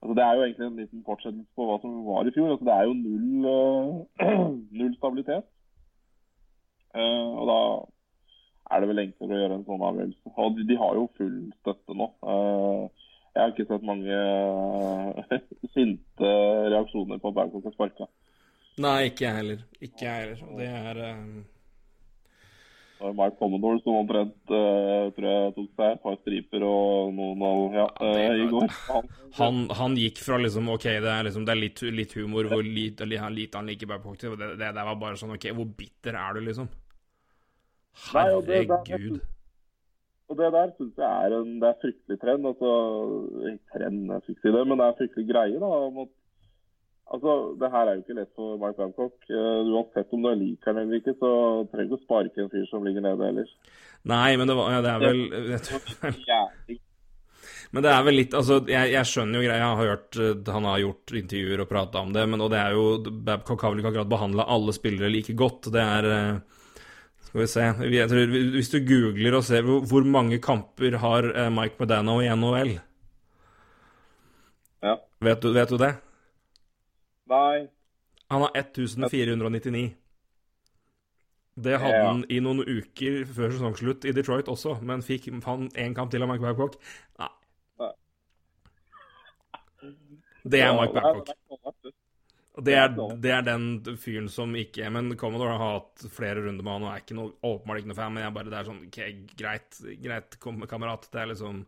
altså Det er jo egentlig en liten fortsettelse på hva som var i fjor. altså Det er jo null, null stabilitet. og da er det vel enklere å gjøre en sånn avgjørelse. Og de, de har jo full støtte nå. Uh, jeg har ikke sett mange uh, sinte reaksjoner på at Babcock har sparka. Nei, ikke jeg heller. Ikke jeg heller. Det er uh... Mike Commodore som omtrent uh, tror jeg tok seg et par striper og noen av ja, uh, i går. Han, han, gikk fra liksom OK, det er, liksom, det er litt, litt, humor, hvor lite, lite han liker Babcock til. Det, det, det var bare sånn OK, hvor bitter er du, liksom? Herregud. Og det der syns jeg er en det er fryktelig trend. Altså, trend, jeg skal ikke si det, men det er fryktelig greie. da, om at Altså, Det her er jo ikke lett for Mike Babcock. Uh, uansett om du liker han eller ikke, så trenger du ikke sparke en fyr som ligger nede ellers. Nei, men det, var, ja, det er vel det, Men det er vel litt Altså, jeg, jeg skjønner jo greia. Jeg har hørt uh, han har gjort intervjuer og prata om det, men og det er jo Babcock har vel ikke akkurat behandla alle spillere like godt. Det er uh, skal vi se tror, Hvis du googler og ser hvor mange kamper har eh, Mike Medano i NHL ja. vet, du, vet du det? Nei. Han har 1499. Det hadde ja. han i noen uker før sesongslutt i Detroit også, men fikk han én kamp til av Mike Babcock? Nei. Det er Mike Babcock. Det er, det er, den fyren som ikke Men Commodore har hatt flere runder med han og er ikke noe, åpenbart ikke noe fan, men jeg bare, det er sånn OK, greit, greit, kamerat. Det er liksom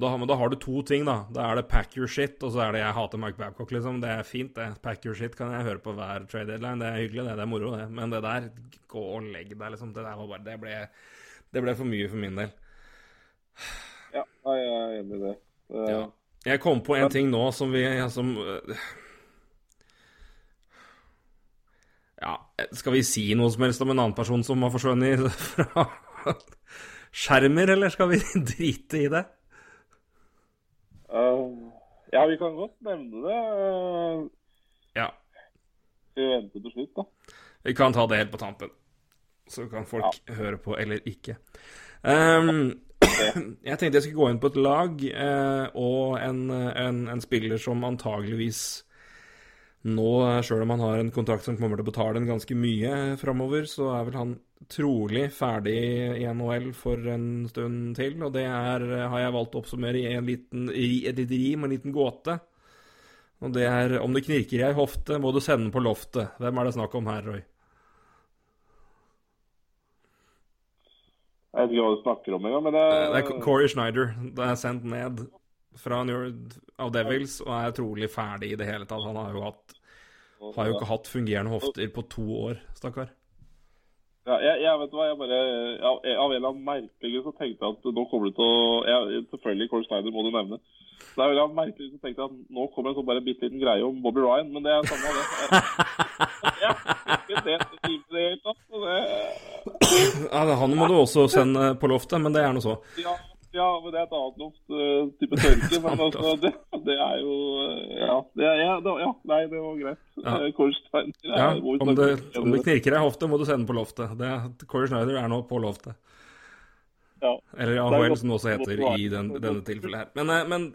Da, men da har du to ting, da. Da er det pack your shit, og så er det jeg hater Mike Babcock, liksom. Det er fint, det. Pack your shit kan jeg høre på hver trade deadline. Det er hyggelig, det. Det er moro, det. Men det der, gå og legg deg, liksom. Det der var bare Det ble, det ble for mye for min del. Ja, jeg er enig i det. det Ja. Jeg kom på en ting nå som vi som, Ja, skal vi si noe som helst om en annen person som har forsvunnet fra skjermer, eller skal vi drite i det? Uh, ja, vi kan godt nevne det. Uh, Ja. Vi venter til slutt, da? Vi kan ta det helt på tampen. Så kan folk høre på eller ikke. Um, jeg tenkte jeg skulle gå inn på et lag uh, og en, en, en spiller som antageligvis nå, sjøl om han har en kontrakt som kommer til å betale en ganske mye framover, så er vel han trolig ferdig i NHL for en stund til. Og det er, har jeg valgt å oppsummere i en liten, i et lite rim, en liten gåte. Og det er om det knirker i ei hofte, må du sende den på loftet. Hvem er det snakk om her, Roy? Jeg vet ikke hva du snakker om engang, men det, er... Det er Corey Schneider. Det er sendt ned fra New York of Devils og er trolig ferdig i det hele tatt. Han har jo, hatt, har jo ikke hatt fungerende hofter på to år, stakkar. Ja, jeg, jeg vet hva, jeg bare ja, Av en eller annen merkelig grunn så tenkte jeg at nå kommer det til å jeg, Selvfølgelig, Corey Snyder må du nevne. Så det er veldig merkelig så tenkte jeg at nå kommer en sånn bare bitte liten greie om Bobby Ryan, men det er samme det. Jeg, jeg, det, det, det, så det, Ja, han må du også sende på loftet, men det er nå så. ja, ja, men det er et annet loft, uh, type tørke. Men altså, det, det er jo uh, Ja, det, er- ja, det, ja nei, det var greit. Ja. Uh, Corey Snyder Ja, om det, om det knirker ei hofte, må du sende på loftet. Det, Corey Schneider er nå på loftet. Ja. Eller er AHL, som det også heter i den, denne tilfellet her. Men, eh, men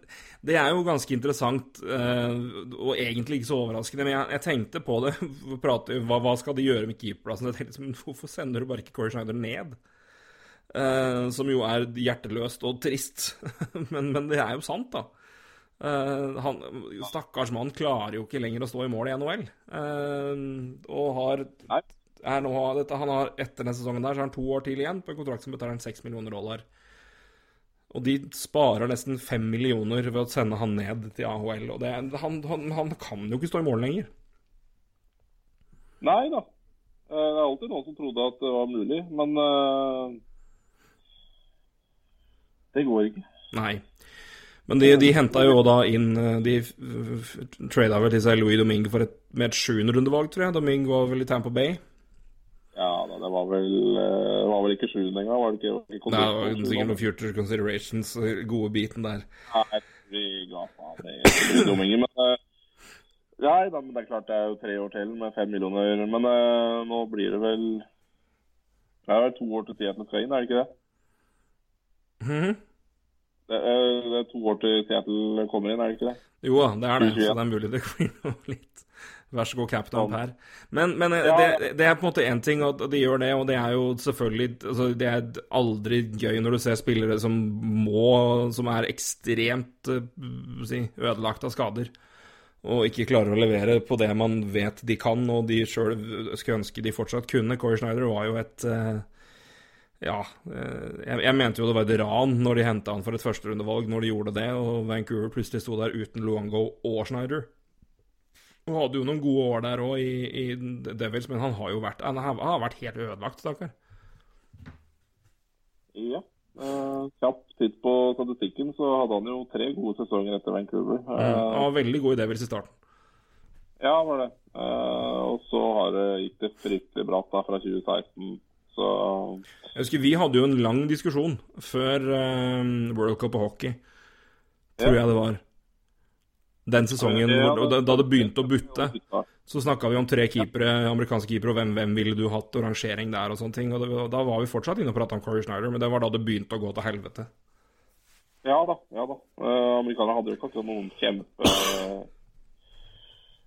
det er jo ganske interessant, eh, og egentlig ikke så overraskende. Men jeg, jeg tenkte på det. Prate, hva, hva skal de gjøre med keeperplassen? Hvorfor sender du bare ikke Corey Schneider ned? Eh, som jo er hjerteløst og trist. men, men det er jo sant, da. Eh, han, stakkars mann klarer jo ikke lenger å stå i mål i NHL. Eh, og har er nå, dette, Han har etter denne sesongen der, så har han to år til igjen på en kontrakt som betaler han 6 millioner dollar. Og de sparer nesten 5 millioner ved å sende han ned til AHL. Og det, han, han, han kan jo ikke stå i mål lenger. Nei da. Eh, Det er alltid noen som trodde at det var mulig, men eh, det går ikke. Nei. Men de, de henta jo da inn eh, De trada vel til seg Louis Domingue et, med et sjuenderundevalg, tror jeg. Domingue var vel i Tampa Bay. Ja da, det var vel, eh, det var vel ikke sjuende engang, var det ikke? ikke Nei, det var sikkert noen future considerations, eh, gode biten der. Nei, vi ga faen i Domingue, men Nei da, men det er klart det er jo tre år til med fem millioner. Men nå blir det vel Det er vel to år til Seattle inn, er det ikke det? Mhm. Det er, det er to år til Seattle kommer inn, er det ikke det? Jo da, det er det. Så det er mulig det blir noe litt Vær så god, captain her. Men, men eh, Ja. det, det er på en måte én ting, at de gjør det, og det er jo selvfølgelig altså, Det er aldri gøy når du ser spillere som må Som er ekstremt eh, si, ødelagt av skader. Og ikke klarer å levere på det man vet de kan, og de sjøl skulle ønske de fortsatt kunne. Corey Schneider var jo et eh, ja, eh, jeg, jeg mente jo det var et ran når de henta han for et førsterundevalg, når de gjorde det, og Vancouver plutselig sto der uten Luango og Schneider. Han hadde jo noen gode år der òg i, i Devils, men han har jo vært Han har, han har vært helt ødelagt, stakkar. Ja. Uh, kjapp titt på statistikken, så hadde han jo tre gode sesonger etter Vancouver. Eh, Han var veldig god i Devils i starten. Ja, var det. Eh, og så har det gikk det fryktelig bratt da fra 2016. Så Jeg husker vi hadde jo en lang diskusjon før eh, World Cup og hockey, tror Ja. jeg det var. Den sesongen Ja, det, da, da det begynte å butte. Så snakka vi om tre keepere, amerikanske keepere, og hvem, hvem ville du hatt, og rangering der og sånne ting. Og det, da var vi fortsatt inne og prata om Corey Schneider, men det var da det begynte å gå til helvete. Ja da. ja da. Uh, Amerikanerne hadde jo ikke akkurat noen kjempe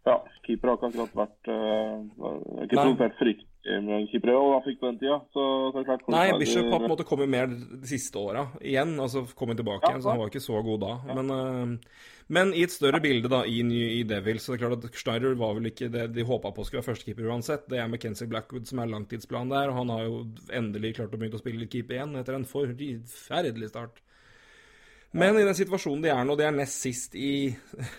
Ja, keepere har ikke akkurat vært uh, Ikke produsert fryktelig med og da fikk på den tida. Så, så klart Nei, Bishop har på en måte kommet mer de siste åra igjen. Altså kommet tilbake Ja, igjen, så han var ikke så god da. Men, eh, men i et større bilde da, i, i Devil, så det er klart at Schneider var vel ikke det de håpa på skulle være førstekeeper uansett. Det er McKenzie Blackwood som er langtidsplanen der, og han har jo endelig klart å begynne å spille litt keeper igjen etter en forferdelig start. Men i den situasjonen de er nå, de er nest sist i,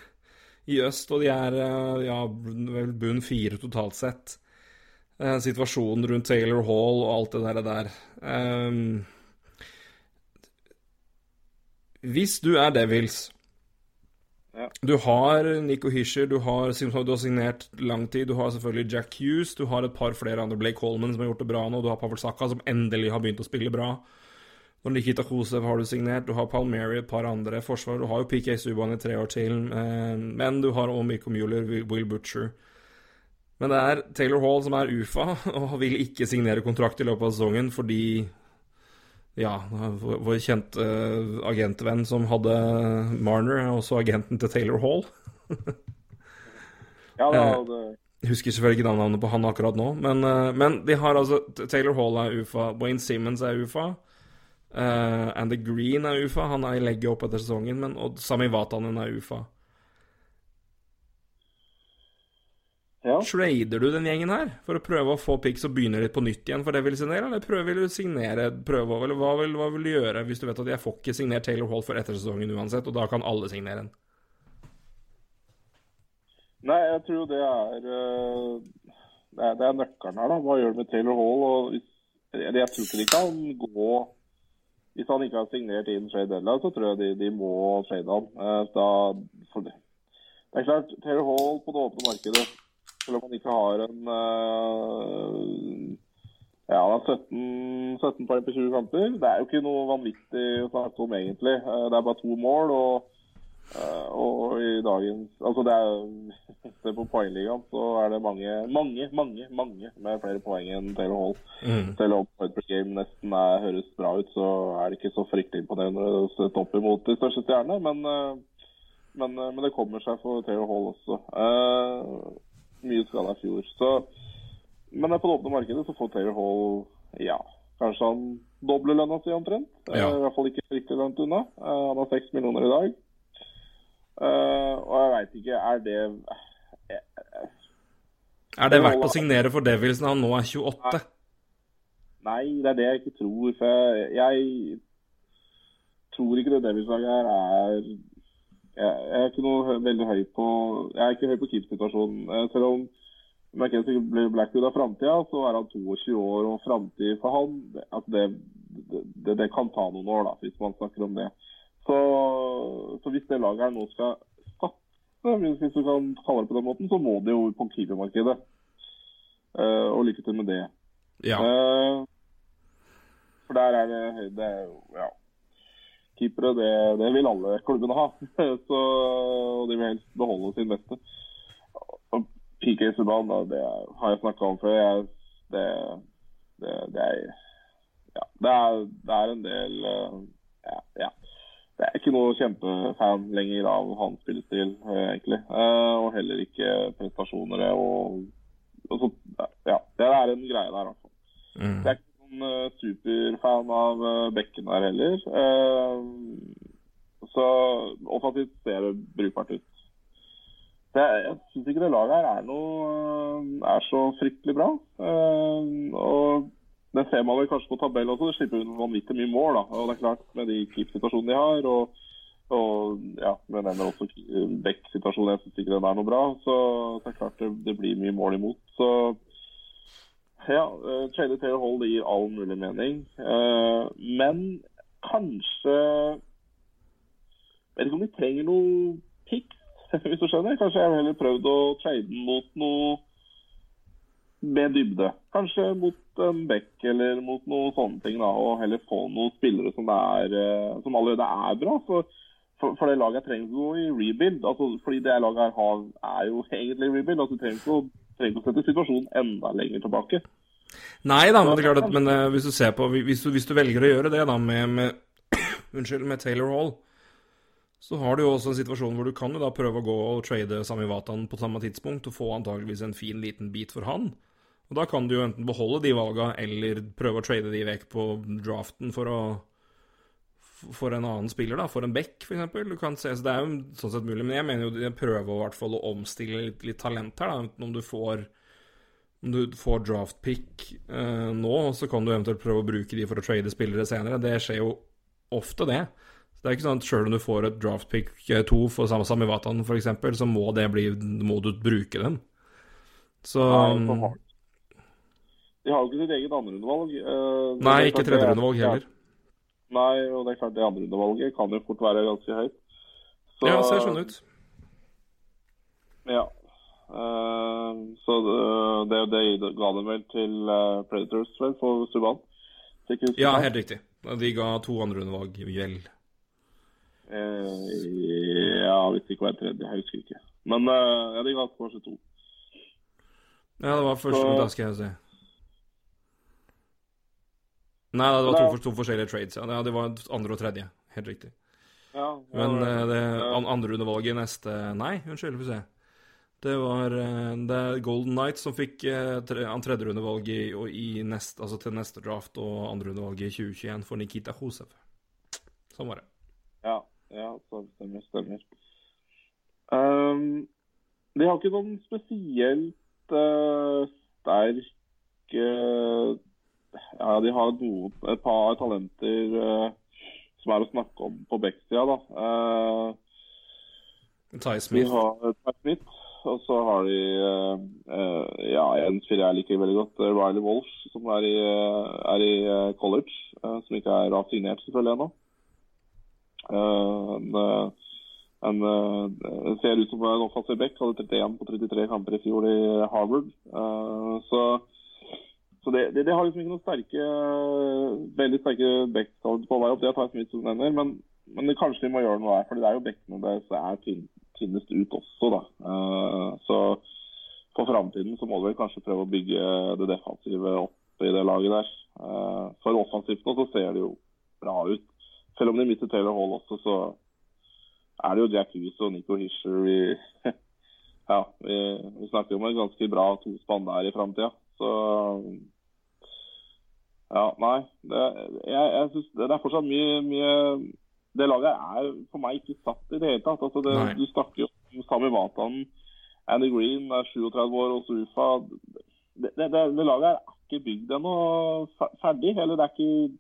i øst, og de er eh, ja, vel bunn fire totalt sett. Eh, situasjonen rundt Taylor Hall og alt det der. der. Um, hvis du er Devils Ja. Du har Nico Hischer, du har, du har signert lang tid, du har selvfølgelig Jack Hughes, du har et par flere andre, Blake Coleman, som har gjort det bra nå, du har Pavel Saka, som endelig har begynt å spille bra. Når Nikita Kosev har du signert, du har Palmieri, et par andre forsvar, du har jo PK Subhaan i tre år til, eh, men du har også Mikko Mueller, Will Butcher. Men det er Taylor Hall som er UFA, og vil ikke signere kontrakt i løpet av sesongen fordi ja, vår kjente eh, agentvenn som hadde Marner, er også agenten til Taylor Hall. Ja, da, Eh, det, husker selvfølgelig ikke navnet på han akkurat nå, men, eh, men de har altså Taylor Hall er UFA, Wayne Simmons er UFA, uh, Andy Green er UFA, han er i legget opp etter sesongen, men, og Sami Vatanen er UFA. Ja. Trader du den gjengen her for å prøve å få picks og begynne litt på nytt igjen for det vil signere, eller prøver vil du signere prøve, eller hva vil, hva vil du gjøre hvis du vet at jeg får ikke signert Taylor Hall for ettersesongen uansett, og da kan alle signere en? Nei, jeg tror det er eh, Det er, det er nøkkelen her, da. Hva gjør du med Taylor Hall? Og hvis, jeg, tror ikke de kan gå Hvis han ikke har signert inn trade deadline, så tror jeg de, de må trade han. Eh, da, for det. det er klart, Taylor Hall på det åpne markedet, selv om han ikke har en eh, ja, 17, 17 poeng på 20 kamper. Det er jo ikke noe vanvittig å snakke om, egentlig. Eh, Det er bare to mål. og Eh, og i dagens Altså det er Se på poengligaen, så er det mange, mange, mange mange med flere poeng enn Taylor Hall. Mm. Selv om point per game nesten er, høres bra ut, så er det ikke så fryktelig imponerende å sette opp imot de største stjernene. Men, men, men det kommer seg for Taylor Hall også. Eh, mye skada i fjor. Så, men på det åpne markedet så får Taylor Hall ja, kanskje han dobler lønna si omtrent. Eh, Ja. I hvert fall ikke riktig langt unna. Eh, han har seks millioner i dag. Eh, og jeg veit ikke, er det Er det verdt å signere for Devils når han nå er 28? Nei, det er det jeg ikke tror. For jeg tror ikke det Devils-laget her er jeg, jeg er ikke noe veldig høy på Jeg er ikke høy på keep-situasjonen. Eh, Selv om McKenzie blir Blackwood av framtida, så er han 22 år, og framtid for han det, altså det, det, det kan ta noen år, da, hvis man snakker om det. Så, så hvis det laget her nå skal satse, hvis du kan kalle det på den måten, så må det jo på keepermarkedet. Uh, og lykke til med det. Ja. Uh, for der er det, det er ja. Keepere, det, det vil alle klubbene ha. Så, og de vil helst beholde sin beste. PK Subhaan, det har jeg snakka om før. Jeg, det, det, det, er, ja, det, er, det er en del eh, ja, ja. Det er ikke noe kjempefan lenger av hans spillestil, eh, egentlig. Eh, og heller ikke prestasjoner. Og, og så, ja, det er en greie der, altså. Mm. Det er ikke noen eh, superfan av uh, Bekken der heller. Eh, så offensivt ser det brukbart ut. Så jeg syns ikke det laget her er noe eh, er så fryktelig bra. Eh, og det ser man vel kanskje på tabell også. Det slipper unna vanvittig mye mål. da. Og det er klart, med de keep-situasjonene de har, og, og ja, men nevner også Beck-situasjonen, jeg syns ikke den er noe bra. Så det er klart det, det blir mye mål imot. Så ja, uh, trade Taylor Hall gir all mulig mening. Eh, men kanskje Jeg Vet ikke om de trenger noe Pick, hvis du skjønner. Kanskje jeg heller prøvd å trade den mot noe med dybde. Kanskje mot en Beck eller mot noen sånne ting. da, Og heller få noen spillere som, er, eh, som allerede er bra. For, for, for det laget trenger gå i rebuild. altså Fordi det laget her har, er jo egentlig rebuild. altså trenger ikke, å, trenger å sette situasjonen enda lenger tilbake. Nei da, men det er klart at men, uh, hvis du ser på hvis du, hvis du velger å gjøre det da med, med Unnskyld, med Taylor Hall, så har du jo også en situasjon hvor du kan jo da prøve å gå og trade Sami Vatan på samme tidspunkt og få antageligvis en fin liten bit for han. Og da kan du jo enten beholde de valga eller prøve å trade de vekk på draften for å for en annen spiller, da, for en back f.eks. Du kan se, så Det er jo sånn sett mulig, men jeg mener jo de prøver i hvert fall å omstille litt, litt talent her. da, om du får du får draft pick eh, nå, så kan du eventuelt prøve å bruke de for å trade spillere senere. Det skjer jo ofte, det. Så det er ikke sånn at sjøl om du får et draft pick eh, to for samme Samivatan f.eks., så må det bli Må du bruke den. Så Nei, har- De har jo ikke sitt eget andrerundevalg. Eh, Nei, ikke tredjerundevalg heller. Nei, og det er klart det andrerundevalget kan jo fort være ganske høyt. Så- Ja, ser sånn ut. Ja. Eh, så det, det, det ga dem vel til eh, Predators, vel, for Subhaan? Ja, helt riktig. De ga to andrerundevalg, vel. Eh, ja, hvis ikke en tredje. Jeg husker ikke. Men eh, ja, de ga kanskje to. Ja, det var første, Så- da skal jeg se. Nei, det var to, to forskjellige trades, ja. Det var andre og tredje. Helt riktig. Ja, Men ja, det andre undervalget neste Nei, unnskyld, vi se. Det var eh, det er Golden Knights som fikk eh, tre, tredjerundevalget altså til neste draft og andre rundevalg i 2021 for Nikita Hosev. Sånn var det. Ja, ja så stemmer, stemmer. Um, de har ikke noen spesielt uh, sterk uh, Ja, de har noen, et par talenter uh, som er å snakke om på Beck-sida, da. Uh, Ty de Smith. har Pat Smith, og så har de eh, eh, Ja, en spiller jeg liker veldig godt, eh, Riley Walsh, som er i, er i college. som ikke er da signert selvfølgelig ennå. Uh, en, eh, ser ut som en offensiv back. Hadde 31 på 33 kamper i fjor i Harvard. Uh, så så det, det, det har liksom ikke noen sterke veldig sterke backtalent på vei opp. Det tar Smith som nevner, men, men det, kanskje de må gjøre noe her. For det er jo bekkene deres er tynn, tynnest ut også, da. Eh, så for framtiden så må du vel kanskje prøve å bygge det defensive opp i det laget der. Eh, for offensivt nå så ser det jo bra ut. Selv om de mister Taylor Hall også, så er det jo Jack Hughes og Nico Hischer vi Ja, vi, vi snakker om et ganske bra tospann der i framtida. Så Ja, nei. Det, jeg, jeg synes det er fortsatt mye, mye Det laget er for meg ikke satt i det hele tatt. Altså det, du snakker jo om Sami Vatanen, Andy Green er 37 år, og Sufa det, det, det, laget er ikke bygd ennå fe- ferdig. Eller det er ikke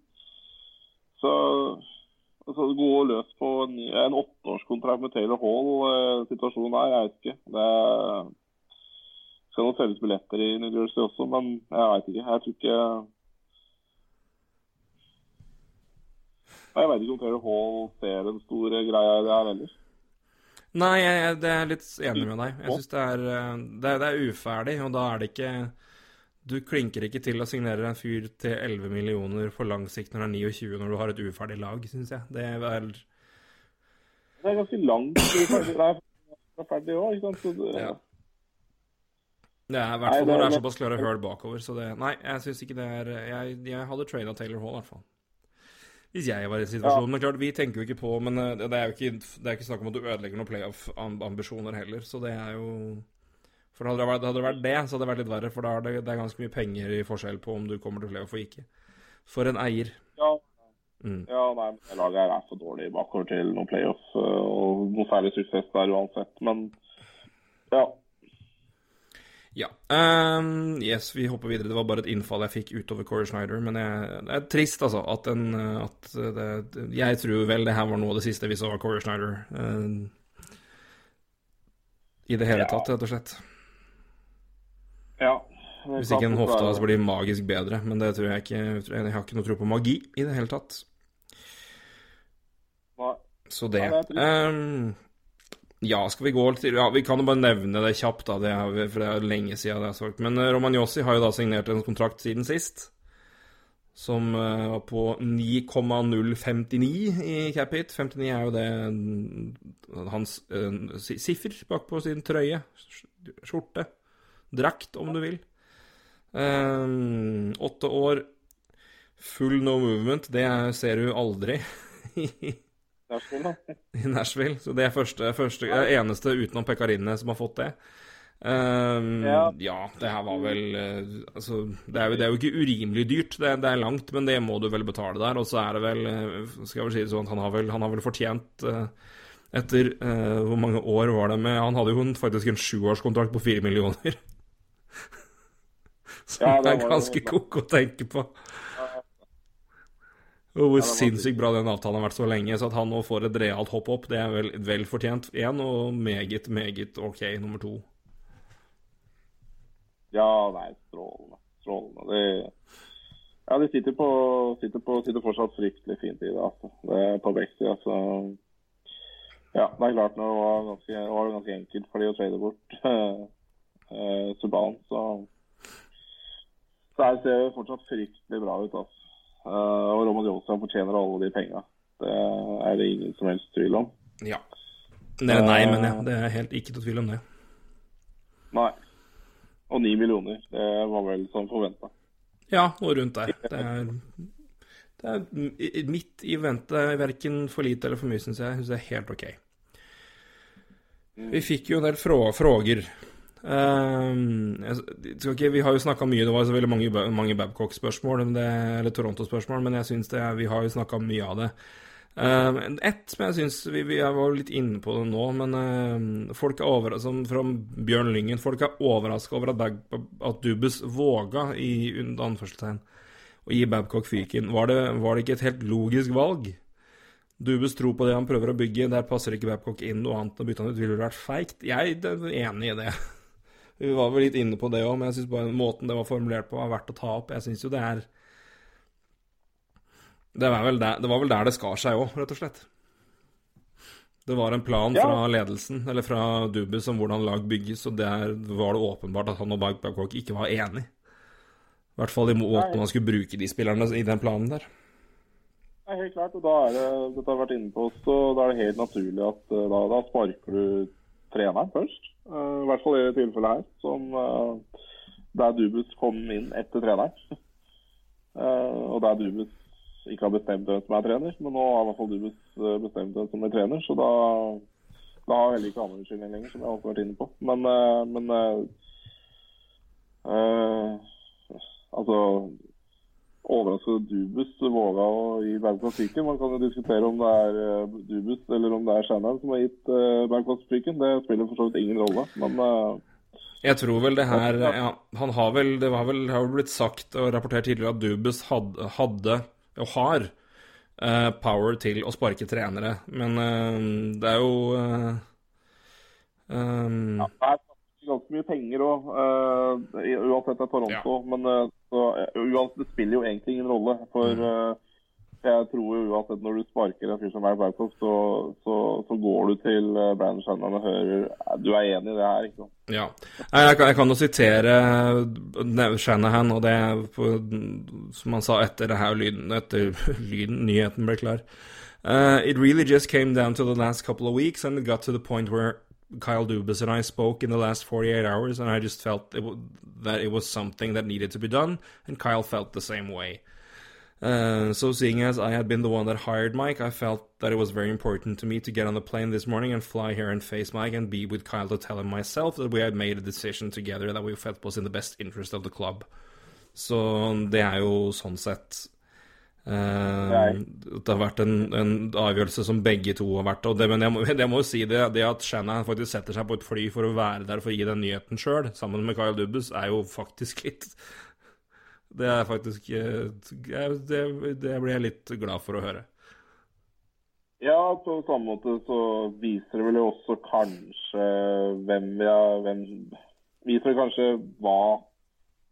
Så altså, gå løs på en, en åtteårskontrakt med Taylor Hall, eh, situasjonen der, jeg vet ikke. Det skal nok selges billetter i New Jersey også, men jeg veit ikke. Jeg tror ikke Jeg veit ikke om Terry Hall ser den store greia her heller. Nei, jeg, jeg det er litt enig med deg. Jeg syns det, eh, det, det er uferdig, og da er det ikke Du klinker ikke til å signere en fyr til 11 millioner for lang sikt når han er 29, når du har et uferdig lag, syns jeg. Det er Det er ganske langt til ferdig. Er òg, ikke sant. Så det, Ja. Det er i hvert fall når det er såpass klare høl bakover, så det Nei, jeg syns ikke det er Jeg, jeg hadde traina Taylor Hall, i hvert fall. Hvis jeg var i den situasjonen. Men klart, vi tenker jo ikke på Men eh, det er jo ikke, det er ikke snakk om at du ødelegger noen playoff-ambisjoner heller, så det er jo For hadde det, vært, hadde det vært det, så hadde det vært litt verre, for da er det, det er ganske mye penger i forskjell på om du kommer til playoff og ikke. For en eier. ja, Mm. ja, nei, laget her er for dårlig bakover til noen playoff øh, og noe særlig suksess der uansett. Men ja. Ja. Um, yes, vi hopper videre. Det var bare et innfall jeg fikk utover Corey Schneider. Men jeg, det er trist, altså, at, en, at det, Jeg tror vel det her var noe av det siste vi så av Corey Schneider. eh, I det hele Ja. tatt, rett og slett. ja. Hvis ikke en hofte hans blir magisk bedre. Men det tror jeg ikke. Jeg har ikke noe tro på magi i det hele tatt. Nei. Så det. Ja, det ja, skal vi gå til Ja, vi kan jo bare nevne det kjapt, da, det er, for det er lenge siden det er sagt. Men eh, Romagnossi har jo da signert en kontrakt siden sist. Som eh, var på 9,059 i Capit. 59 er jo det mm, hans uh, siffer bakpå sin trøye. Skjorte. Drakt, om du vil. Åtte um, år. Full no movement. Det er- ser du aldri. Nashville, da. i Nashville. Så det er første, første eneste utenom Pekkarine som har fått det. Um, ja. Ja. det her var vel eh, Altså, det er, jo, det er jo ikke urimelig dyrt. Det, det er langt, men det må du vel betale der. Og så er det vel eh, Skal jeg vel si det sånn han har vel, han har vel fortjent uh, etter uh, Hvor mange år var det med Han hadde jo en, faktisk en sjuårskontrakt på fire millioner. Som Ja, det er ganske koko å tenke på. Og hvor sinnssykt bra den avtalen har vært så lenge. Så at han nå får et realt hopp opp, det er vel, vel fortjent én, og meget, meget OK nummer to. Ja, nei, strålende. Strålende. Det, ja, de sitter, på, sitter, på, sitter fortsatt fryktelig fint i det, altså. Det er på vekst, altså. Ja, det er klart når det var ganske, var det ganske enkelt for de å trade bort uh, så så her ser det fortsatt fryktelig bra ut. altså. Uh, og Roman Jolstad fortjener alle de penga. Det er det ingen som helst tvil om. Ja. Nei, men ja. Det er helt ikke til tvil om det. Nei. Og ni millioner. Det var vel som forventa. Ja, og rundt der. Det er, det er midt i vente, Verken for lite eller for mye, syns jeg. Jeg syns det er helt OK. Vi fikk jo en del fråger. Uh, ikke, vi har jo snakka mye, det var så veldig mange, mange Babcock-spørsmål, eller Toronto-spørsmål, men jeg syns vi har jo snakka mye av det. Uh, ett som jeg syns vi, vi, var litt inne på det nå, men uh, folk er over, som fra Bjørn Lyngen Folk er overraska over at, Bag, at Dubus våga, i anførselstegn, å gi Babcock fyken. Var det, var det ikke et helt logisk valg? Dubus tror på det han prøver å bygge, der passer ikke Babcock inn noe annet enn å bytte han ut. Ville det vært feigt? Jeg er enig i det. Vi var vel litt inne på det òg, men jeg syns bare måten det var formulert på, var verdt å ta opp. Jeg syns jo det er det var, der, det var, vel der, det skar seg òg, rett og slett. Det var en plan ja. fra ledelsen, eller fra Dubus, om hvordan lag bygges, og der var det åpenbart at han og Babcock ikke var enig. I hvert fall i måten man skulle bruke de spillerne i den planen der. Nei, helt klart, og da er det, dette har vært inne på oss, og da er det helt naturlig at eh, da, da sparker du treneren først. Uh, I hvert fall i det tilfellet her, som, uh, der Dubus kom inn etter treneren. Uh, og der Dubus ikke har bestemt hvem som er trener, men nå har i hvert fall Dubus bestemt hvem som er trener. Så da, da har heller ikke han unnskyldning lenger, som jeg har vært inne på. Men, men altså overraskende Dubus våga å gi Bergplass-fyken. Man kan jo diskutere om det er uh, Dubus eller om det er Shannon som har gitt uh, Bergplass-fyken. Det spiller for så vidt ingen rolle, men uh, Jeg tror vel det her ja, Han har vel Det var vel, har blitt sagt og rapportert tidligere at Dubus hadde, hadde, og har, uh, power til å sparke trenere, men det er jo um, ja, ganske mye penger òg, uansett det er Toronto. Ja. Men så uansett, Det spiller jo egentlig ingen rolle. For mm. jeg tror jo uansett når du sparker en fyr som er Babcock, så, så, så, går du til uh, Brandon Shannon og hører Du er enig i det her, ikke sant? Ja. Jeg kan, jeg kan jo sitere Shanahan, og det som han sa etter det her lyden, etter lyden, nyheten ble klar. Uh, it really just came down to the last couple of weeks, and it got to the point where Kyle Dubas and I spoke in the last 48 hours, and I just felt it that it was something that needed to be done, and Kyle felt the same way. Uh, so, seeing as I had been the one that hired Mike, I felt that it was very important to me to get on the plane this morning and fly here and face Mike and be with Kyle to tell him myself that we had made a decision together that we felt was in the best interest of the club. Så det er jo sånn sett Uh, det har vært en, en, avgjørelse som begge to har vært. Og Det, men jeg må, jeg må, jo si det, det at Shanahan faktisk setter seg på et fly for å være der for å gi den nyheten sjøl, sammen med Kyle Dubbes, er jo faktisk litt Det er faktisk eh, det, det blir jeg litt glad for å høre. Ja, på samme måte så viser det vel også kanskje hvem vi har hvem, Viser kanskje hva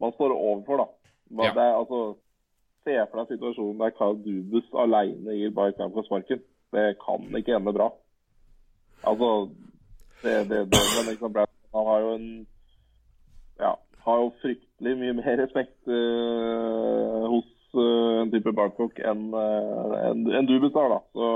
man står overfor, da. Hva ja. det er, altså Se for deg situasjonen der Kyle Dubus alene gir Bayern Camp sparken. Det kan ikke ende bra. Altså det, det, det, men liksom, Han har jo en ja, har jo fryktelig mye mer respekt uh, hos uh, en type Barcock enn uh, en, en Dubus har. da. Så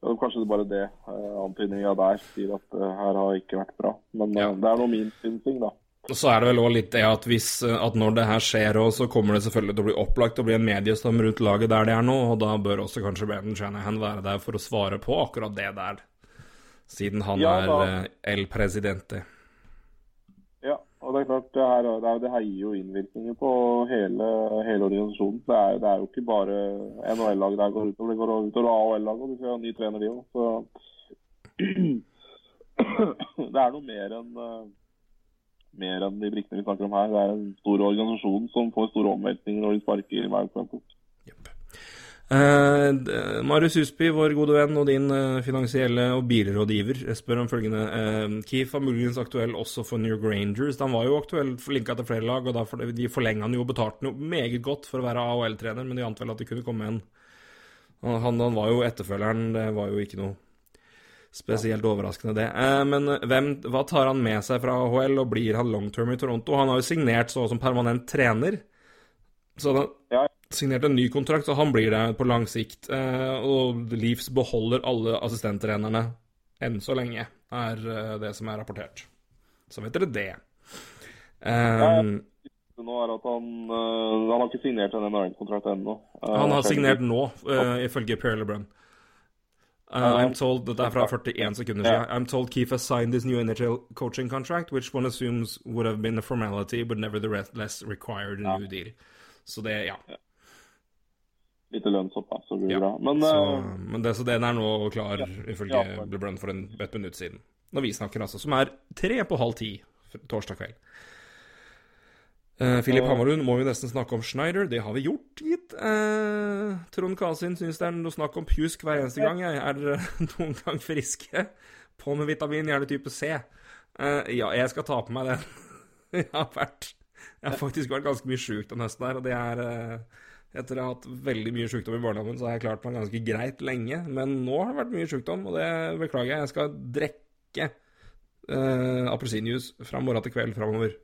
ja, Kanskje det er bare det uh, antydninga der sier at uh, her har ikke vært bra. Men ja. det er noe min synsing, da. Så er det vel òg litt det at, hvis, at når det her skjer, så kommer det selvfølgelig til å bli opplagt og bli en mediestorm rundt laget der det er nå, og da bør også kanskje Brandon Shanahan være der for å svare på akkurat det der, siden han ja, er uh, el presidente. Ja, og det er klart, det her, det, her, det her gir jo innvirkninger på hele, hele organisasjonen. Det er, det er, jo ikke bare NHL-laget der går utover, det går utover AHL-laget, og de skal ha ny trener, de òg. Så det er noe mer enn uh, mer enn de brikkene vi snakker om her. Det er en stor organisasjon som får store omveltninger når de sparker i verdenskampen. Yep. Eh, Marius Husby, vår gode venn og din uh, finansielle og bilrådgiver, spør om følgende. Eh, Keith var muligens aktuell også for New Grangers. Rangers. Han var jo aktuell linka til flere lag, og for, de forlenga han jo og betalte han meget godt for å være AHL-trener, men de ante vel at det kunne komme en han, han, var jo etterfølgeren, det var jo ikke noe spesielt overraskende, det. men hvem, hva tar han med seg fra AHL, og blir han long term i Toronto? Han har jo signert så som permanent trener. Så han, Ja, signert en ny kontrakt, så han blir der på lang sikt. Eh, og Leafs beholder alle assistenttrenerne enn så lenge, er eh, det som er rapportert. Så vet dere det. Um, det nå er at han, han har ikke signert en NHL-kontrakt ennå. Han har signert nå, ifølge Per LeBrun. Uh, I'm told Dette er fra 41 sekunder siden. I'm told Keith has signed this new NHL coaching contract, which one assumes would have been a formality, but nevertheless required a new deal. Så det, ja. Lite lønnshopp, da, så blir det Ja, bra. Men Så, uh, men det, så den er nå klar, ifølge Ja. LeBrun, for en, et minutt siden. Når vi snakker, altså. Som er tre på halv ti torsdag kveld. Uh, Filip Ja. Hammerlund må jo nesten snakke om Schneider. Det har vi gjort, gitt. Uh, Trond Kasin syns det er noe snakk om pjusk hver eneste gang. Jeg er dere noen gang friske? På med vitamin, gjerne type C. Eh, ja, jeg skal ta på meg den. jeg har vært Jeg har faktisk vært ganske mye sjuk den høsten her, og det er eh, Etter å ha hatt veldig mye sykdom i barndommen, så har jeg klart meg ganske greit lenge. Men nå har det vært mye sykdom, og det beklager jeg. Jeg skal drikke appelsinjuice fra morgen til kveld framover.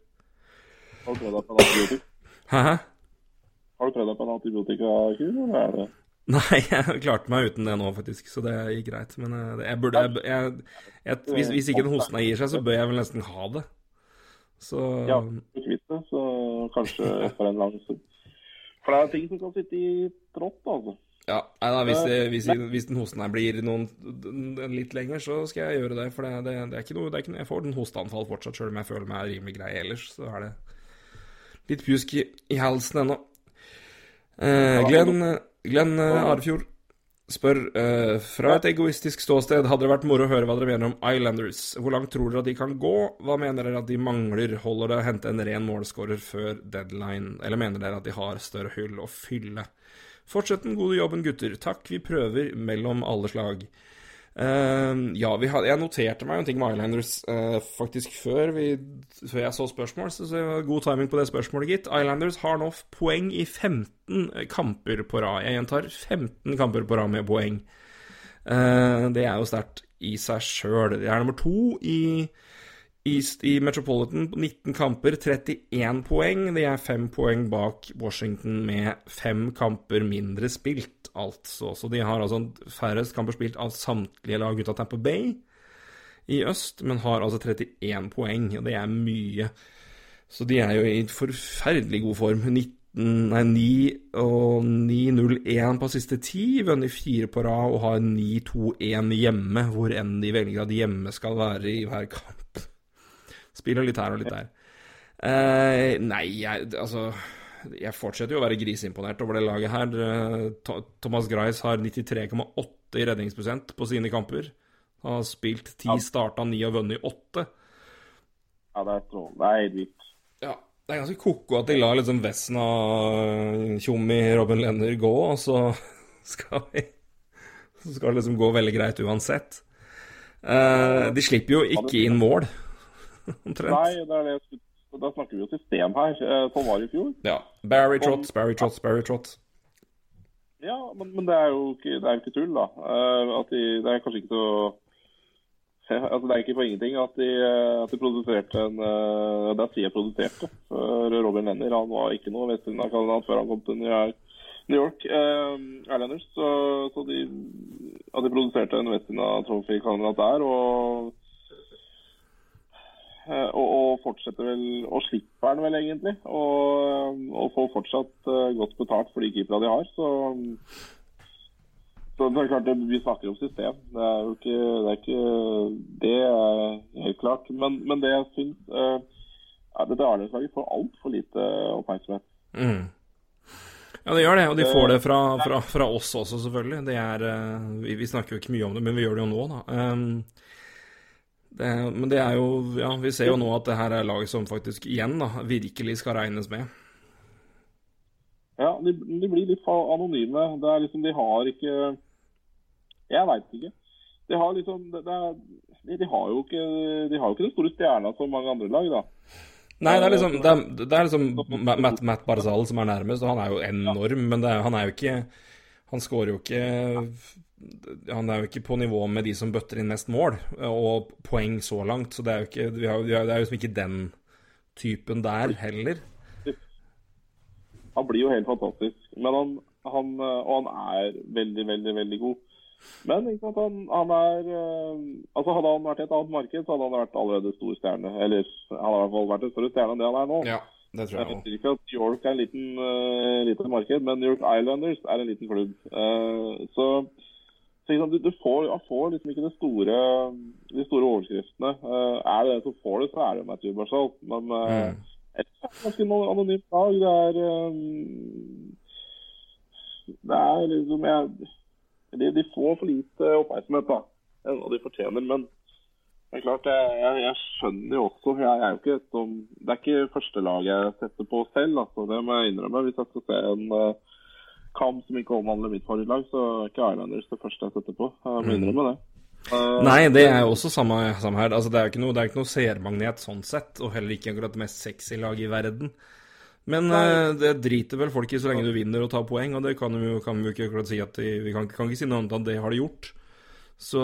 Har du prøvd deg på en antibiotika? Hæ? Har du prøvd deg på en antibiotikakur, eller er det Nei, jeg klarte meg uten det nå, faktisk, så det gikk greit. Men eh, jeg burde jeg, jeg, jeg, hvis, hvis ikke den hosten gir seg, så bør jeg vel nesten ha det. Så Ja, du kvitt det, så kanskje for en lang stund. For det er ting som kan sitte i trått, altså. Ja, nei da, hvis, hvis, hvis den hosten her blir noen, litt lenger, så skal jeg gjøre det. For det, det, det er ikke noe, det er ikke noe Jeg får den hosteanfall fortsatt, sjøl om jeg føler meg rimelig grei ellers. Så er det litt pjusk i, i halsen ennå. Eh, Glenn, Glenn eh, Arefjord spør eh, fra et egoistisk ståsted hadde det vært moro å høre hva dere mener om Islanders. Hvor langt tror dere at de kan gå? Hva mener dere at de mangler? Holder det å hente en ren målskårer før deadline, eller mener dere at de har større hull å fylle? Fortsett den gode jobben, gutter. Takk, vi prøver mellom alle slag. Eh, ja, had, jeg noterte meg en ting med Islanders uh, faktisk før, vi, før jeg så spørsmål, så, så god timing på det spørsmålet, gitt. Islanders har nå poeng i 15 kamper på rad. Jeg gjentar 15 kamper på rad med poeng. Uh, det er jo sterkt i seg sjøl. Det er nummer to i East i Metropolitan på 19 kamper, 31 poeng. De er fem poeng bak Washington med fem kamper mindre spilt, altså. Så de har altså færrest kamper spilt av samtlige lag ut av Tamper Bay i øst, men har altså 31 poeng, og det er mye. Så de er jo i forferdelig god form. 19, nei, 9 og 9-0-1 på siste ti, vunnet fire på rad og har 9-2-1 hjemme, hvor enn de velger at hjemme skal være i hver kamp. Spiller litt her og litt der. Eh, nei, jeg, altså Jeg fortsetter jo å være griseimponert over det laget her. Eh, Thomas Grice har 93,8 i redningsprosent på sine kamper. Han har spilt ti, starta ni og vunnet åtte. Ja, det er strålende. Det er helt vilt. Ja, det er ganske ko-ko at de lar liksom Vesna, Tjommi, Robin Lenner gå, og så skal vi Så skal det liksom gå veldig greit uansett. Eh, de slipper jo ikke inn mål, omtrent. Nei, det er det jeg Da snakker vi jo system her. Eh, Sånn var det i fjor. Ja. Barry Trott, Barry Trott, Barry Trott. Ja, men, men det er jo ikke, det er ikke tull, da. Eh, at de, det er kanskje ikke så Altså, Det er ikke for ingenting at de, eh, at de produserte en Det er jeg produserte. For Robin Lenner han var ikke noe Vest-Indiana-kandidat før han kom til New York. New York eh, Islanders, så, så de, at de produserte en Westina Trophy-kandidat der. Og, og, og fortsetter vel Og slipper han vel, egentlig. Og, og får fortsatt eh, godt betalt for de keeperne de har. Så, så det er klart det, Vi snakker om system. Det er jo ikke det, er ikke, det er helt klart. Men, men det jeg syns uh, er Dette Arendalslaget får altfor lite oppmerksomhet. Mm. Ja, det gjør det, og de får det fra, fra, fra oss også, selvfølgelig. Det er, eh, vi, vi snakker jo ikke mye om det, men vi gjør det jo nå, da. Um, det, men det er jo Ja, vi ser jo nå at det her er laget som faktisk igjen da, virkelig skal regnes med. Ja, de, de blir litt anonyme. Det er liksom, De har ikke Jeg veit ikke. De har liksom det, det er, de, de, har jo ikke De har jo ikke den store stjerna som mange andre lag, da. Nei, det er liksom, det er, det er liksom Matt, Matt Barzal som er nærmest, og han er jo enorm, men er, han er jo ikke Han skårer jo ikke Han er jo ikke på nivå med de som bøtter inn mest mål og poeng så langt, så det er jo ikke vi har, Det er jo liksom ikke den typen der heller. Han blir jo helt fantastisk. Men han, han, og han er veldig, veldig, veldig god. Men ikke han, han, er uh, altså Hadde han vært i et annet marked, så hadde han vært allerede stor stjerne. Eller han hadde i hvert fall vært en større stjerne enn det han er nå. Ja, det tror jeg Jeg sier ikke at New York er en liten, uh, liten marked, men New York Islanders er en liten klubb. Uh, så, så du, du får, han får liksom ikke de store, de store overskriftene. er det det som får det, så er det Matthew Barzal. Men mm et ganske anonymt lag. Det er um, Det er liksom jeg, de, de, får for lite oppmerksomhet da, enn de fortjener. Men det er klart, jeg, jeg, skjønner jo også jeg, jeg er jo ikke som, Det er ikke førstelaget jeg setter på selv. Altså, det må jeg innrømme. Hvis jeg skal se en uh, kamp som ikke omhandler mitt forrige så er ikke Islanders det første jeg setter på. Jeg må mm. innrømme det. Uh, Nei, det er jo også samme, samme her. Altså, det er jo ikke noe, det er ikke noe seermagnet sånn sett, og heller ikke akkurat det mest sexy laget i verden. Men uh, det driter vel folk i så lenge du vinner og tar poeng, og det kan vi jo kan vi ikke akkurat si at de, Vi kan, kan, ikke si noe annet enn at det har de gjort. Så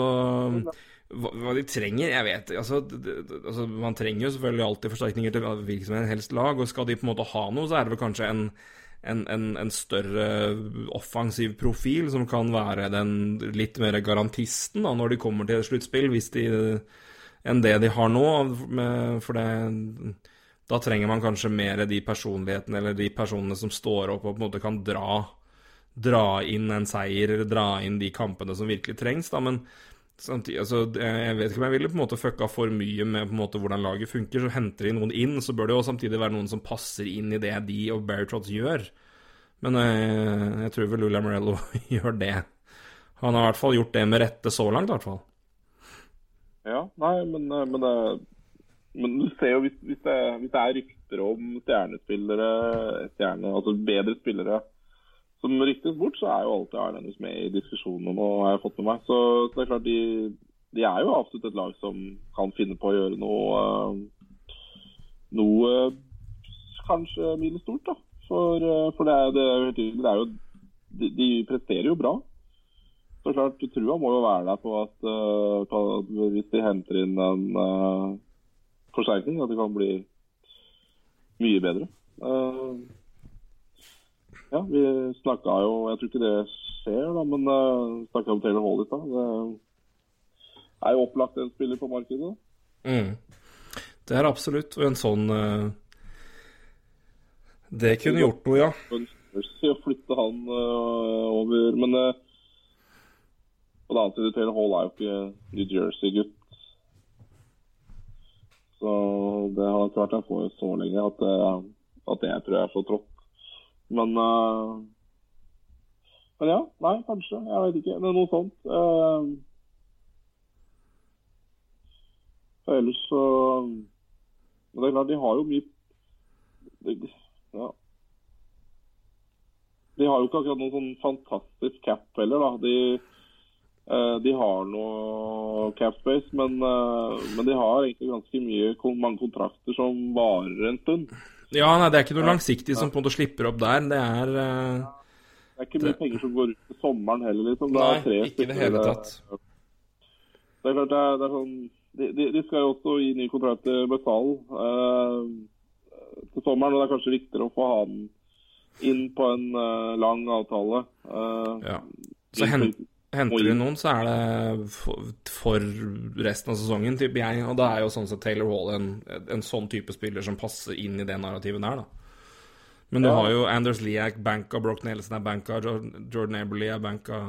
hva, hva de trenger, jeg vet altså, det, altså, Man trenger jo selvfølgelig alltid forsterkninger til hvilket som helst lag, og skal de på en måte ha noe, så er det vel kanskje en en, en, en, større offensiv profil som kan være den litt mer garantisten da, når de kommer til sluttspill, enn det de har nå. For det, da trenger man kanskje mer de personlighetene eller de personene som står opp og på en måte kan dra, dra inn en seier dra inn de kampene som virkelig trengs. Da. Men Samtidig, altså, jeg vet ikke om jeg ville på en måte fucka for mye med på en måte hvordan laget funker. Så henter de noen inn, så bør det jo samtidig være noen som passer inn i det de og Barry gjør. Men jeg, eh, jeg tror vel Lula Morello gjør det. Han har i hvert fall gjort det med rette så langt, i hvert fall. Ja, nei, men, eh, men, eh, men du ser jo hvis, hvis, det, hvis, det, er rykter om stjernespillere, stjerne, altså bedre spillere som ryktes bort, så er jo alltid Islanders med i diskusjonene og har jeg fått med meg. Så, så det er klart, de, de, er jo absolutt et lag som kan finne på å gjøre noe Noe kanskje middels stort, da. For, for det, er, det, det er jo de, de, presterer jo bra. Så klart, trua må jo være der på at, på at hvis de henter inn en uh, forsterkning, at det kan bli mye bedre. Uh, ja, vi snakka jo Jeg tror ikke det skjer, da, men uh, eh, snakka om Taylor Hall i da. Det er jo opplagt en spiller på markedet. Mm. Det er absolutt. Og en sånn uh, Det kunne gjort noe, ja. Å flytte han uh, over Men uh, på den annen side, Taylor Hall er jo ikke New Jersey-gutt. Så det har ikke vært en for så lenge at, at det jeg tror jeg er så trått. Men uh, Men ja. Nei, kanskje. Jeg vet ikke. Er noe sånt. Uh, ellers så Men det er klart, de har jo mye de, Ja. De har jo ikke akkurat noen sånn fantastisk cap heller, da. De, uh, de har noe cap space, men, men, de har egentlig ganske mye, mange kontrakter som varer en stund. Ja, nei, det er ikke noe langsiktig som på en måte slipper opp der. Det er uh, Det er ikke mye det... penger som går ut til sommeren heller, liksom. Det nei, ikke i det hele tatt. Det er klart, det er, det er sånn de, de, de, skal jo også gi ny kontrakt til Besal uh, til sommeren, og det er kanskje viktigere å få han inn på en uh, lang avtale. ja. Så hen, Henter du noen, så er det for, resten av sesongen, tipper jeg. Og da er jo sånn sett Taylor Hall en, en, sånn type spiller som passer inn i det narrativet der, da. Men du ja. har jo Anders Liak banka, Brock Nelson er banka, Jordan Eberly er banka,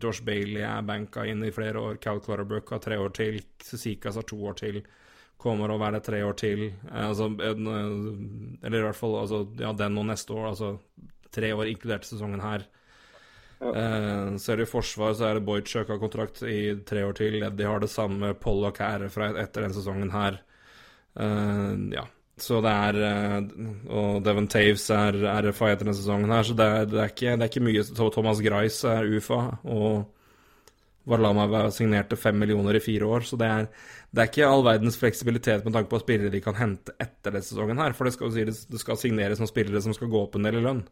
Josh Bailey er banka inn i flere år, Cal Clutterbuck har tre år til, Sikas har to år til, kommer å være det tre år til. Altså, en, eller i hvert fall altså, ja, den og neste år, altså tre år inkludert sesongen her. Ja. Eh, ser du i forsvar, så er det Boychuk har kontrakt i tre år til. De har det samme. Pollock er fra etter den sesongen her. Uh, ja. Så det er eh, Og Devon Taves er RFA etter denne sesongen her, så det er, det er, ikke, det er ikke mye Thomas Grice er UFA, og Varlama signerte fem millioner i fire år, så det er, det er ikke all verdens fleksibilitet med tanke på spillere de kan hente etter denne sesongen her, for det skal, det skal signeres noen spillere som skal gå opp en del i lønn.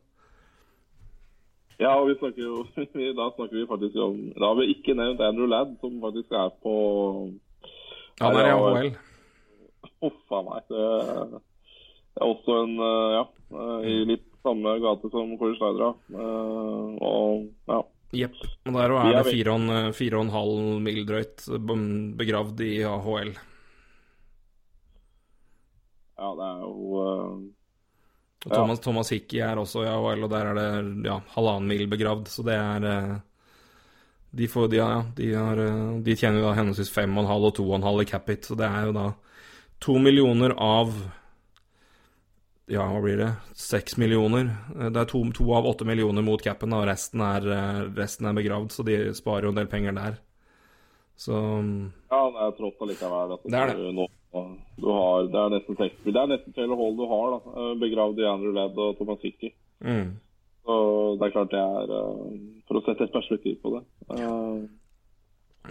Ja, og vi snakker jo, da snakker vi faktisk om Da har vi ikke nevnt Andrew Ladd, som faktisk er på Han er i AHL. Huff a meg. Det, er også en eh, Ja, eh, i litt samme gate som Corey Schneider. Uh, og ja. Jepp. Og der er det fire og en halv mil drøyt begravd i AHL. Ja, det er jo uh, Thomas, ja. Thomas Hickey er også i AHL, og der er det ja, halvannen mil begravd, så det er uh, de, får, de, ja, de, har, de tjener jo da henholdsvis fem og en halv og to og en halv i capit, så det er jo da to millioner av ja, hva blir det, seks millioner. Eh, det er to, to, av åtte millioner mot capen, og resten er, eh, resten er, begravd, så de sparer jo en del penger der. Så Ja, det er trått allikevel. Det er det. Nå, du har, det er nesten seks Det er nesten Taylor Hall du har, da. Eh, begravd i Andrew Ledd og Thomas Hickey. Mm. Så det er klart det er For å sette et perspektiv på det.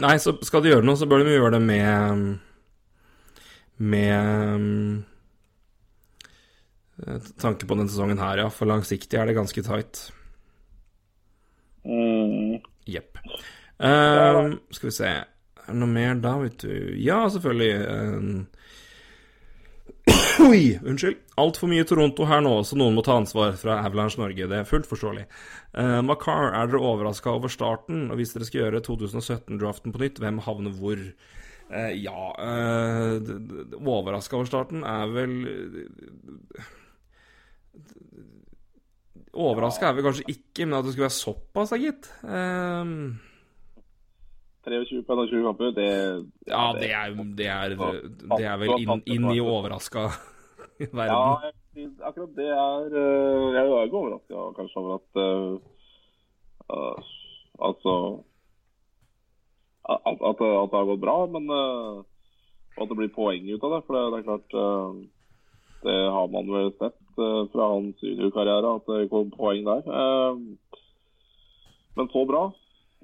Nei, så skal de gjøre noe, så bør de gjøre det med Med Eh, tanke på denne sesongen her, ja. For langsiktig er det ganske tight. Jepp. Mm. Um, skal vi se Er det noe mer da, vet du? Ja, selvfølgelig. Uh, Oi, unnskyld. Altfor mye Toronto her nå, så noen må ta ansvar fra Avalanche Norge. Det er fullt forståelig. Uh, Macar, er dere overraska over starten? Og hvis dere skal gjøre 2017-draften på nytt, hvem havner hvor? Uh, ja uh, Overraska over starten er vel Overraska er vi kanskje ikke, men at det skulle være såpass, da, gitt. Um... 23 på 21 kamper, det Ja, det er, det er, det er vel inn, inn i overraska verden. Ja, akkurat det er eh, Jeg er ikke overraska kanskje over at uh, Altså at, at, det har gått bra, men uh, at det blir poeng ut av det. For det, det er klart uh, Det har man vel sett uh, fra hans juniorkarriere at det kom poeng der. Men så bra.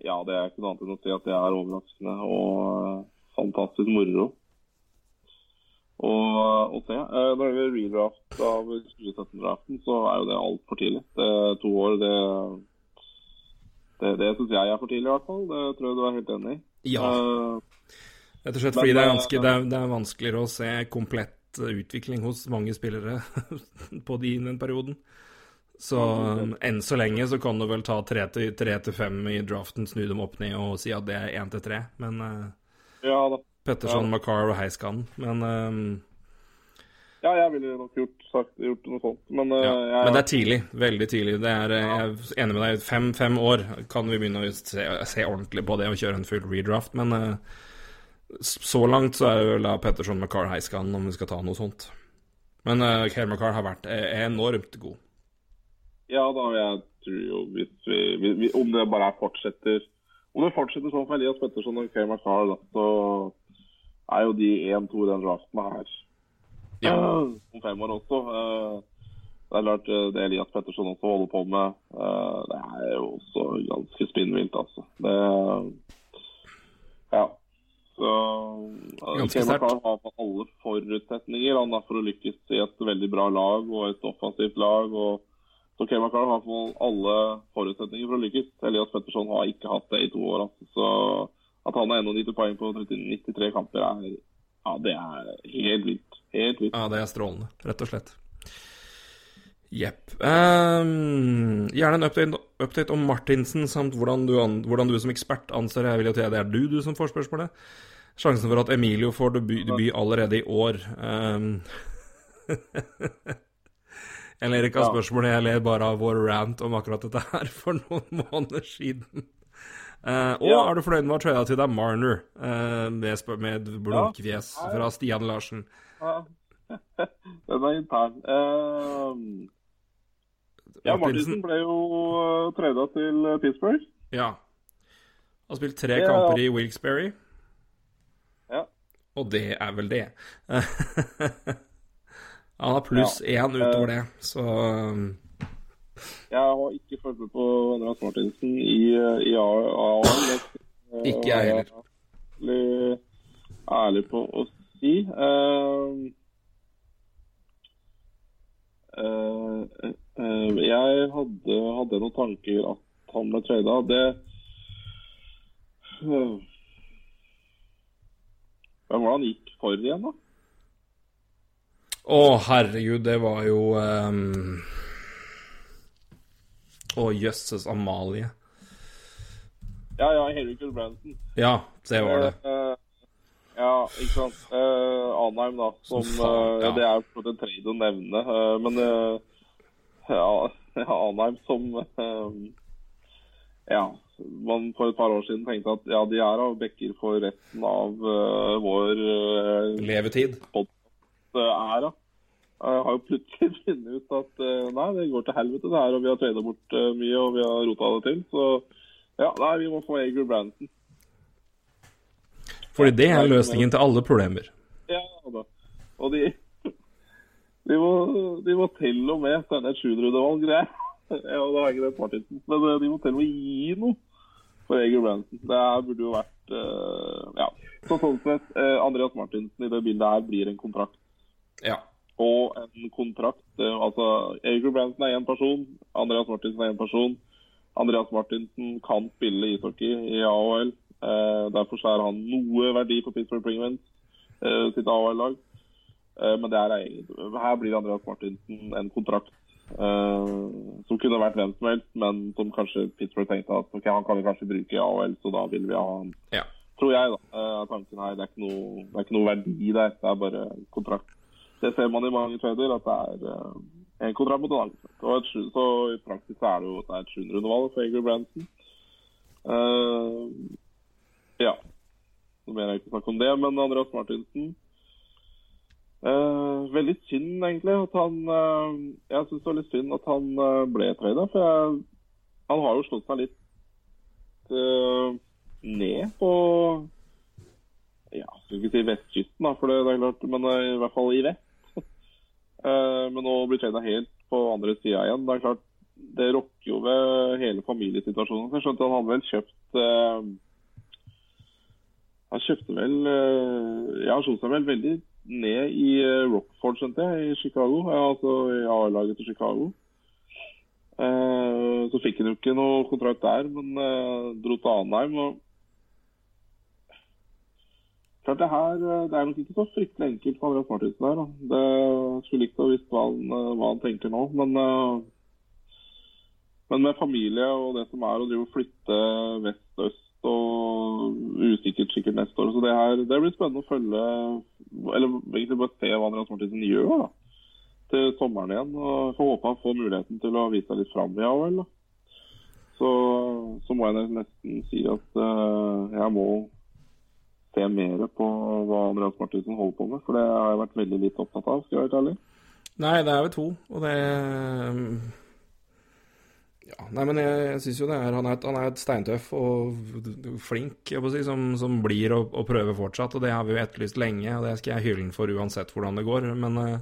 Ja, det er ikke noe annet enn å si at det er overraskende og uh, fantastisk moro å se. når det gjelder redraft av 2017-draften, så er jo det altfor tidlig. Det er to år, det det, det syns jeg er for tidlig, i hvert fall. Det tror jeg du er helt enig i. Ja. Rett og slett fordi det er, ganske, det, er, det er vanskeligere å se komplett utvikling hos mange spillere på de, den perioden. Så um, enn så lenge så kan du vel ta tre til, fem i draften, snu dem opp ned og si at det er én til tre. Men uh, ja, da. Petterson, ja. Macar og Heiskan. Men um, Ja, jeg ville nok gjort, sagt, gjort noe sånt. Men, uh, ja, jeg, men det er tidlig. Veldig tidlig. Det er, ja. jeg er enig med deg. Fem, fem år kan vi begynne å se, se, ordentlig på det og kjøre en full redraft. Men uh, så langt så er det vel da Petterson Macar, Heiskan, om vi skal ta noe sånt. Men uh, Kale McCarr har vært er enormt god. Ja da, jeg tror jo hvis vi, vi, Om det bare fortsetter Om det fortsetter sånn for Elias Petterson og Kay McCarr, så er jo de 1-2 i den draften her ja. uh, om fem år også. Uh, det er klart det Elias Petterson også holder på med, det er jo også ganske spinnvilt, altså. Det Ja. Så Ganske sterkt. har alle forutsetninger han for å lykkes i et veldig bra lag og et offensivt lag. og så Kemakar har fått alle forutsetninger for å lykkes. Elias Petterson har ikke hatt det i to år. Altså. Så at han har 91 poeng på 93 kamper, er, ja, det er helt vilt. Helt vilt. Ja, det er strålende, rett og slett. Jepp. Um, gjerne en update, update, om Martinsen, samt hvordan du, hvordan du som ekspert anser jeg vil jo til det er du, du som får spørsmålet. Sjansen for at Emilio får debut, debut allerede i år um, Jeg ler ikke av spørsmålet, jeg ler bare av vår rant om akkurat dette her for noen måneder siden. Uh, og ja. er du fornøyd med å trada til deg Marner uh, med, med blunkefjes ja. fra Stian Larsen? Ja. Den er intern. Uh, ja, Martinsen ble jo trøyda til Pittsburgh. Ja. Har spilt tre kamper i Wilkesbury. Og det er vel det. Han har pluss én utover det, så Jeg har ikke fulgt med på Andreas Martinsen i, i AL. Ikke jeg heller. Ærlig, ærlig på å si. Uh, uh, uh, jeg hadde, hadde, noen tanker at han ble trada. Det Hvem var det han gikk for igjen, da? Å, herregud, det var jo um... Å, jøsses Amalie. Ja, ja, Henrik Branson. Ja, det var det. Uh, ja, ikke sant. Uh, Anheim, da. Som, uh, ja. Det er jo en trade å nevne. men ja, Anheim som Ja, man for et par år siden tenkte at ja, de er av bekker for resten av vår Levetid. Æra. Jeg har jo plutselig funnet ut at nei, det går til helvete det her, og vi har trada bort mye og vi har rota det til. Så ja, nei, vi må få Ager Branson. Fordi det er løsningen til alle problemer. Ja da. Og de De må, de må til og med sende et sjuenderundevalg, greier. Ja, det er ikke det Martinsen, men eh, de må til og med gi noe for Ager Branson. Det burde jo vært uh, Ja. Så sånn sett, uh, Andreas Martinsen i det bildet her blir en kontrakt. Ja. Og en kontrakt uh, Altså, Ager Branson er én person, Andreas Martinsen er én person. Andreas Martinsen kan spille ishockey i AHL. Eh, derfor er han noe verdi for Pittsburgh Penguins eh, sitt AHL-lag. Eh, men er, her blir Andreas Martinsen en kontrakt eh, som kunne vært hvem som helst, men som kanskje Pittsburgh tenkte at okay, han kan vi kanskje bruke i AHL, så da vil vi ha han. Ja. Tror jeg, da. Eh, tanken her, det er, noe, det er, ikke noe, verdi der. Det er bare kontrakt. Det ser man i mange trader, at det er eh, en kontrakt mot en annen. Og så i praksis er det jo det er et 700-undervalg for Ager Branson. Uh, ja. Noe mer jeg ikke snakke om det. Men Andreas Martinsen uh, Veldig synd, egentlig, at han uh, Jeg syns det var litt synd at han ble trada. For jeg, han har jo slått seg litt ned på ja, skal ikke si vestkysten, da, for det, det er klart, men i hvert fall i vest. Eh, men nå blir trena helt på andre sida igjen. Det er klart, det rokker jo ved hele familiesituasjonen. Jeg skjønte han hadde vel kjøpt uh, Han kjøpte vel uh, Ja, han slo seg vel veldig ned i Rockford, skjønte jeg, i Chicago. Altså i A-laget til Chicago. så fikk han jo ikke noe kontrakt der, men dro til Anheim. og Klart det her eh, det er nok ikke så fryktelig enkelt for Andreas Martinsen her. Det skulle likt å visst hva, eh, hva, han tenker nå. Men, eh, men, med familie og det som er å drive og flytte vest-øst og usikkert sikkert neste år. Så det, her, det blir spennende å følge Eller egentlig bare se hva Andreas Martinsen gjør da, til sommeren igjen. og Får håpe han får muligheten til å vise seg litt fram i AOL. Så, så må jeg nesten si at uh, jeg må se mer på hva Andreas Martinsen holder på med. For det har jeg vært veldig litt opptatt av, skal jeg være ærlig. Nei, det er vel to, og det ja, nei, men jeg, jeg syns jo det er Han er, han er steintøff og flink, si, som, som blir å, å, prøve fortsatt. Og det har vi jo etterlyst lenge, og det skal jeg hylle ham for uansett hvordan det går. Men uh,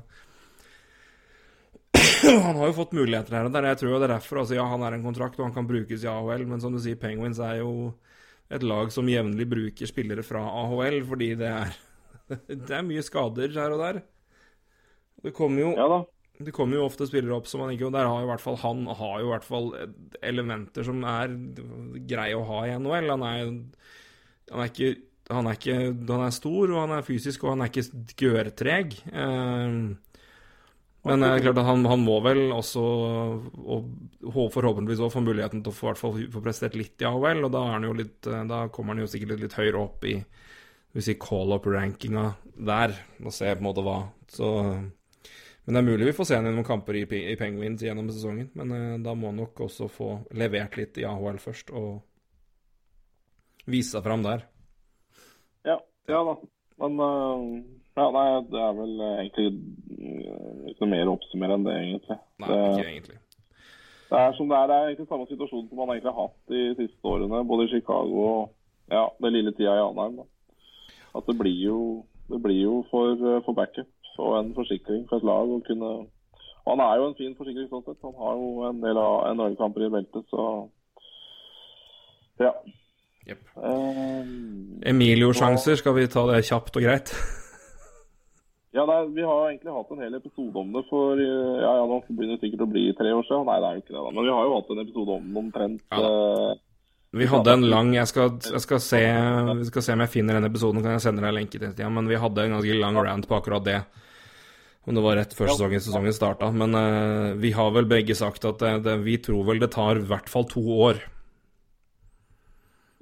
han har jo fått muligheter her og der. Jeg tror jo det er derfor. Altså, ja, han er en kontrakt, og han kan brukes i AHL, men som du sier, Penguins er jo et lag som jevnlig bruker spillere fra AHL, fordi det er, det er mye skader her og der. Det kommer jo, ja det kommer jo ofte spillere opp som man ikke Og der har jo i hvert fall han har jo i hvert fall elementer som er greie å ha i NHL. Han er, han er ikke han er, ikke, han er stor, og han er fysisk, og han er ikke gørtreg. Eh, men det er klart at han, han må vel også, og forhåpentligvis også få muligheten til å få, få prestert litt i AHL, og da, litt, eh, da, kommer han jo sikkert litt, litt høyere opp i si call-up-rankinga der, og se på en måte hva. Så, men det er mulig vi får se ham i noen kamper i, i Penguins gjennom sesongen, men eh, da må han nok også få levert litt i AHL først, og vise seg fram der. Ja, ja da. Men uh ja, nei, det er vel egentlig eh, ikke noe mer å oppsummere enn det, egentlig. Nei, det, ikke egentlig. Det er som det er. Det er egentlig samme situasjon som man egentlig har hatt de siste årene, både i Chicago og ja, den lille tida i Anheim. Da. At det blir jo, det blir jo for, eh, for backup. og en forsikring for et lag. å kunne, han er jo en fin forsikring sånn sett. Han har jo en del av NHL-kamper i beltet, så ja. Yep. Um, Emilio-sjanser, skal vi ta det kjapt og greit? Ja, nei, Vi har egentlig hatt en hel episode om det for ja, ja, nå begynner det sikkert å bli tre år siden. Nei, det er jo ikke det, da. Men vi har jo hatt en episode om det omtrent. Ja. eh, Vi hadde en lang Jeg skal, jeg skal, se, jeg skal se om jeg finner den episoden, kan jeg sende deg en lenke til tida. Men vi hadde en ganske lang rant på akkurat det. Om det var rett før sesongen, sesongen starta. Men uh, vi har vel begge sagt at det, det, vi tror vel det tar i hvert fall to år.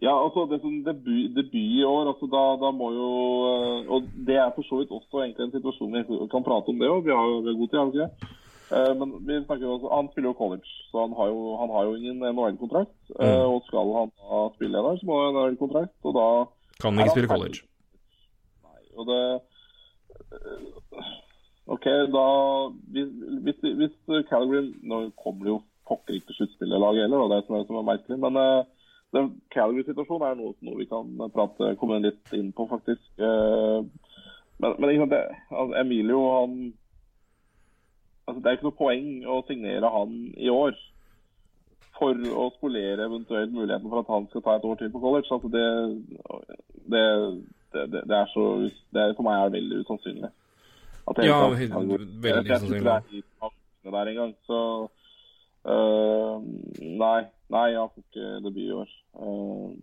Ja, altså det som debut, debut i år, altså da, da må jo eh, Og det er for så vidt også egentlig en situasjon vi kan prate om det òg. Vi har jo god tid, har vi ikke det? Eh, Men vi snakker jo også, han spiller jo college, så han har jo, han har jo ingen NHL-kontrakt. Mm. Og skal han da spille der, så må han ha NHL-kontrakt, og da Kan han ikke spille college. Nei, og det OK, da Hvis, hvis, Calgary Nå kommer det jo pokker ikke til sluttspillerlag heller, og det er det som er, som er merkelig. Men den Calgary-situasjonen er noe, noe vi kan prate, komme litt inn på, faktisk. Eh, men, men sant, det, altså, Emilio, han altså, Det er ikke noe poeng å signere han i år for å spolere eventuelt muligheten for at han skal ta et år til på college. Altså, det, det, det, det, er så det For meg er det veldig usannsynlig. At jeg, Ja, hele veldig veldig jeg, jeg, jeg, jeg, er jeg, tankene der engang. Så øh, nei, nei, jeg får ikke debut i år. Øh,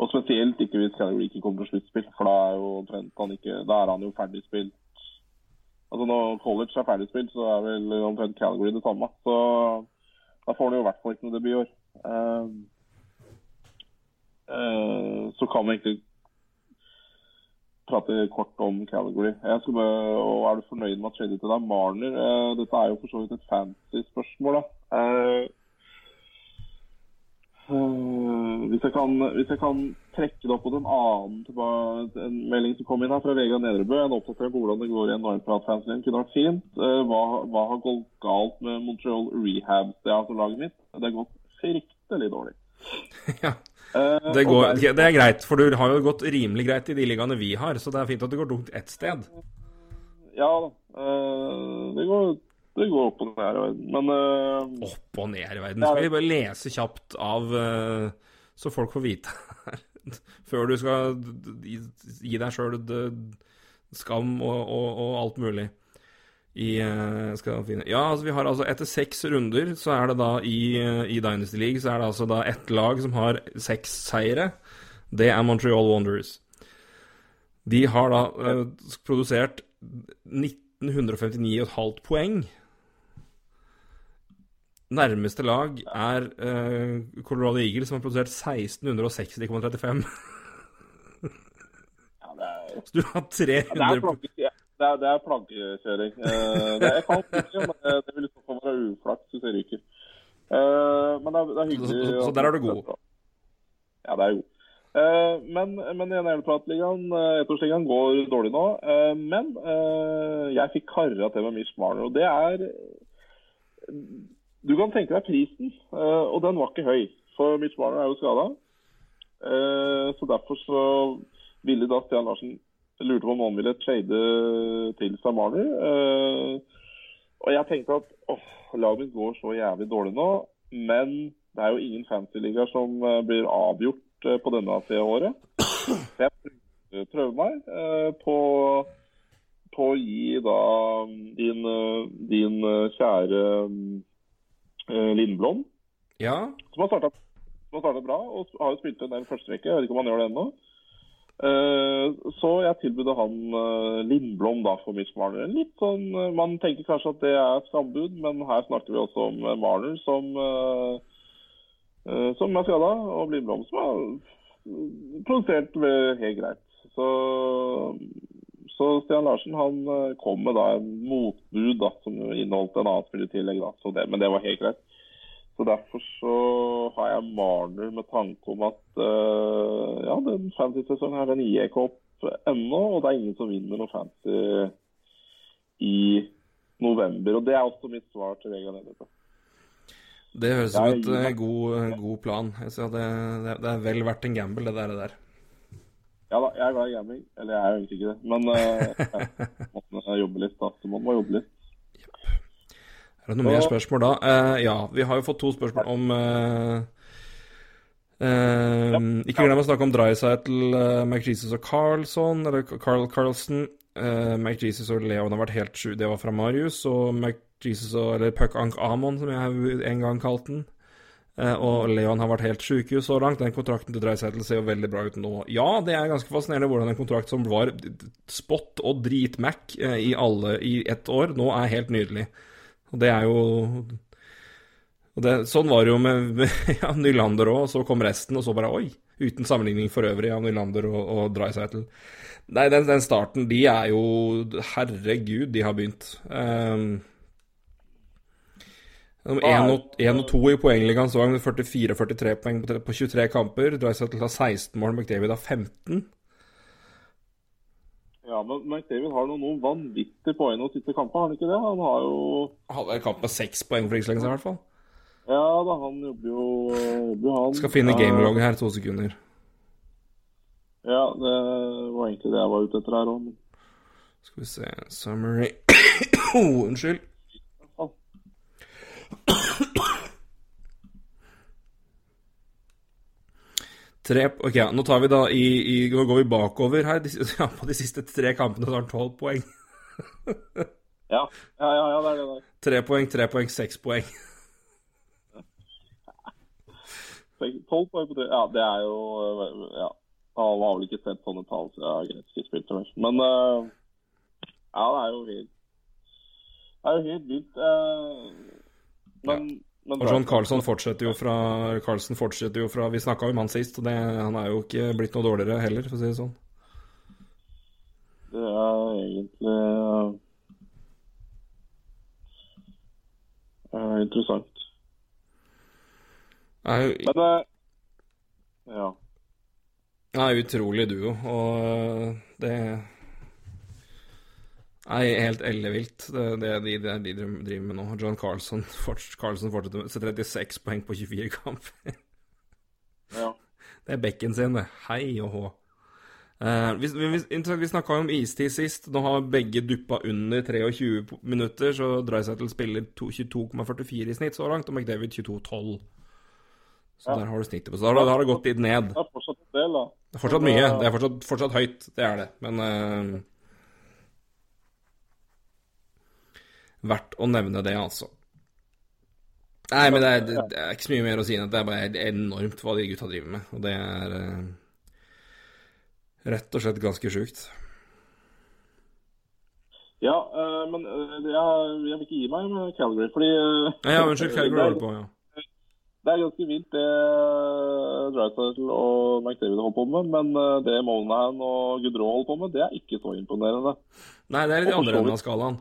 og spesielt ikke hvis Calgary ikke kommer til sluttspill, for da er jo omtrent han ikke Da er han jo ferdig spilt. Altså Når college er ferdig spilt, så er vel omtrent Calgary det samme. Så da får han jo i hvert fall ikke noe debut i år. Eh, eh, så kan vi egentlig prate kort om Calgary. Jeg skal bare, og Er du fornøyd med at skjedde til deg Marner? Eh, dette er jo for så vidt et fancy spørsmål. da. Eh, hvis, jeg kan, hvis jeg kan trekke det opp mot en annen en melding som kom inn her fra Vegard Nedrebø, en oppdatering på hvordan det går i en Normprat-fansen kunne vært fint. Eh, hva, hva har gått galt med Montreal Rehab, det altså laget mitt? Det har gått fryktelig dårlig. Ja, Eh, det, går, det er greit, for du har jo gått rimelig greit i de ligaene vi har, så det er fint at det går tungt ett sted. Ja da. det, går, det går opp og ned her i verden. Men uh, Opp og ned i verden. Skal vi bare lese kjapt av uh, så folk får vite Før du skal gi deg sjøl skam og, og, og alt mulig. I, eh, skal finne. Ja, altså vi har altså etter seks runder, så er det da i, i Dynasty League så er det altså da ett lag som har seks seire. Det er Montreal Wanderers. De har da eh, produsert 1959,5 poeng. Nærmeste lag er uh, Colorado Eagles, som har produsert 1660,35. ja, er Så du har 300 Ja, det er det er, det Uh. Eh, det, jeg kan ikke, men det, det vil i så fall være uflaks hvis jeg ryker. Uh, men det er, det er hyggelig. Så- så- så der er du god. Ja, det er god. Uh, men, men uh, ettårsligaen, går dårlig nå. Uh, men uh, jeg fikk kara til med Mish Marner, og det er Du kan tenke deg prisen, eh, og den var ikke høy. For Mitch Marner er jo skada. så derfor så ville da Stian Larsen lurte på om han ville trade til seg Marner. Eh, og jeg tenkte at åh, laget mitt går så jævlig dårlig nå, men det er jo ingen fantasy-ligaer som eh, blir avgjort eh, på denne tida av året. Så jeg prøver meg eh, på, på å gi da din, eh, din eh, kjære eh, Lindblom, Ja, som har starta bra og har jo spilt en del førsterekke. Jeg vet ikke om han gjør det ennå. Eh, Så jeg tilbød han eh, Lindblom da for Mitch Marner. Litt sånn, eh, Man tenker kanskje at det er skambud, men her snakker vi også om eh, Marner som, eh, eh, som er skada, og Lindblom som har eh, produsert helt greit. Så, så Stian Larsen han eh, kom med da en motbud da, som inneholdt en annen spiller i tillegg. Da. Så det, men det var helt greit. Så Derfor så har jeg Marner med tanke om at uh, ja, den fantasy-sesongen her, den gir ikke opp ennå. Og det er ingen som vinner noe fancy i november. Og det er også mitt svar til Vegard Nedrebø. det høres ut som en et eh, god, god plan. Det, det, det er vel verdt en gamble, det der. Det der. Ja da, jeg er glad i gaming. Eller jeg er jo egentlig ikke det. Men uh, må man jobbe litt, da. Så må man jobbe litt. Er det noen mer spørsmål da? Uh, ja, vi har jo fått to spørsmål om eh, ja. Ikke glem å snakke om Drycytle, uh, McJesus og Carlson, eller Carl Carlson. Uh, McJesus og Leon har vært helt sju. Det var fra Marius. Og McJesus og Eller Puck Ank Amon, som jeg en gang kalte den. Uh, og Leon har vært helt sjukehus så langt. Den kontrakten til Dreisaitl ser jo veldig bra ut nå. Ja, det er ganske fascinerende hvordan en kontrakt som var spot og drit-Mac uh, i alle i ett år, nå er helt nydelig. Og det er jo det, Sånn var det jo med, med ja, Nylander òg, og så kom resten, og så bare oi. Uten sammenligning for øvrig av Nylander og, og Dreisaitl. Nei, den, den, starten, de er jo Herregud, de har begynt. Um, 1 og, 1 og 2 i poengligaen så med 44 og 43 poeng på, på 23 kamper. Drycytle har 16 mål, McDavid har 15. Ja, men McDavid har noen, noen vanvittige poeng å siste kampen, har han ikke det? Han har jo Hadde en kamp med seks poeng for ikke så lenge siden, i hvert fall. Ja da, han jobber jo, jobber han. Skal finne gamelog her, to sekunder. Ja, det var egentlig det jeg var ute etter her òg. Skal vi se Summary Unnskyld. Tre, ok, Nå tar vi da i, i, Nå går vi bakover her. Ja, på de siste tre kampene så har han tolv poeng. ja, ja, ja, ja, det er det der. Tre poeng, tre poeng, seks poeng. Tolv poeng på tre Ja, det er jo Ja. Alle har vel ikke sett sånne tall, så jeg har greit ikke spilt det. Men uh, ja, det er jo helt Det er jo helt vilt. Men ja. Og John Carlson fortsetter jo fra Carlson fortsetter jo fra Vi snakka om han sist, og det, han er jo ikke blitt noe dårligere heller, for å si det sånn. Det er egentlig uh, interessant. Er jo, Men uh, ja. Det er utrolig duo, og det er helt ellevilt, det, det, de, det de driver med nå. John Carlson, Carlson fortsetter med 36 poeng på 24 kamper. ja. Det er bekken sin, det. Hei og hå. Uh, vi vi, vi snakka om istid sist. Nå har begge duppa under 23 minutter, så Drysettle spiller 22,44 i snitt så langt, og McDavid 22,12. Så ja. der har du snittet på. Så da har det gått litt ned. Det er fortsatt del. Det er fortsatt mye. Det er fortsatt, fortsatt høyt, det er det. Men uh, Verdt å nevne det, altså. Nei, men det er, det er, ikke så mye mer å si enn at det er bare enormt hva de gutta driver med. Og det er uh, rett og slett ganske sjukt. Ja, uh, men uh, jeg, jeg, vil ikke gi meg med Calgary, fordi Ja, unnskyld, Calgary holder på, ja. Det er ganske vilt det Drycytle og McDavid holder på med, men det Monahan og Gudrå holder på med, det er ikke så imponerende. Nei, det er litt andre enden av skalaen.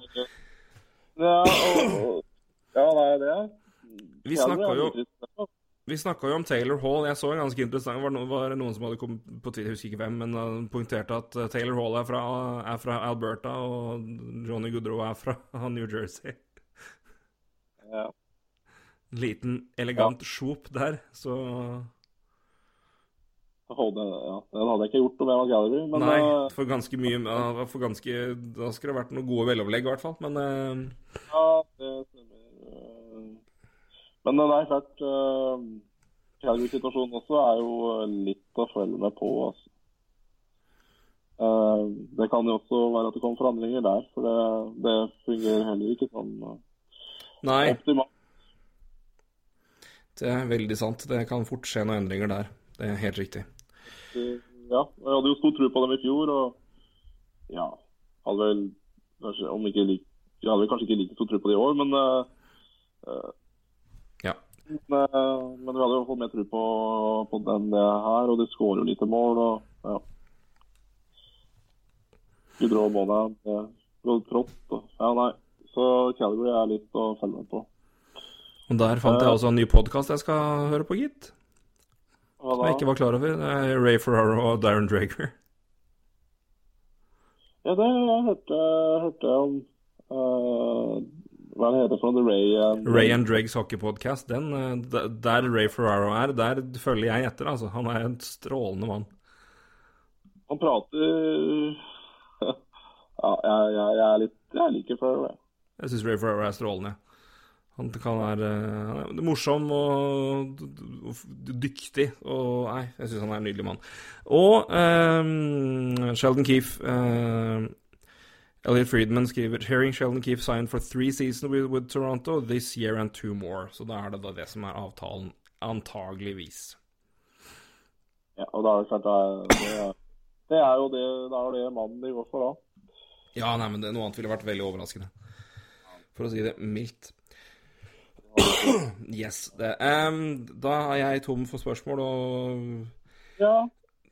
Ja, og, ja, det er det. Vi snakka jo jo om Taylor Hall. Jeg så en ganske interessant var, var noen som hadde kommet på Twitter, jeg husker ikke hvem, men poengterte at uh, Taylor Hall er fra, er fra, Alberta, og Johnny Goodrow er fra New Jersey. Ja. Liten, elegant ja. sjop der, så Holde, ja, Den hadde jeg ikke gjort om jeg var gallery, men Nei, eh, for ganske mye for ganske, Da skulle det vært noen gode veloverlegg, i hvert fall, men uh... Ja, det stemmer. Eh, men det er klart uh, Calgary-situasjonen også er jo litt å følge med på. Altså. Uh, det kan jo også være at det kommer forandringer der, for det, det fungerer heller ikke sånn Nei. optimalt. Det er veldig sant. Det kan fort skje noen endringer der. Det er helt riktig. Ja, jeg hadde jo stor tro på dem i fjor, og ja hadde vel kanskje, om ikke like, Jeg hadde vel kanskje ikke like stor tro på det i år, men uh, Ja. Men, uh, men vi hadde jo fått mer tro på, på den det her, og de skårer jo lite mål, og ja. Gudrå og Måne, det trått, og ja, nei. Så Calgary er litt å følge med på. Og der fant jeg også en ny podkast jeg skal høre på, gitt. Som jeg ikke var klar over. Det er Ray Ferraro og Darren Drager. Ja, det jeg hørte, hørte om uh, Hva det heter for noe? Ray and Ray and Dregs hockeypodcast. Uh, der Ray Ferraro er, der følger jeg etter, altså. Han er en strålende mann. Han prater Ja, jeg, jeg, jeg er litt Jeg liker Ferraro, jeg. Jeg syns Ray Ferraro er strålende. Han kan være han er morsom og, og dyktig. Og Nei, jeg syns han er en nydelig mann. Og um, Sheldon Keefe um, Elliot Friedman skriver Hearing Sheldon Keefe signed for three seasons with, with, Toronto this year and two more. Så da er det da det som er avtalen, antageligvis. Ja, og da er det klart det, er, det er jo det, det, er det mannen de går for da. Ja, nei, men det, noe annet ville vært veldig overraskende. For å si det mildt. Yes. Det. Um, da er jeg tom for spørsmål og ja.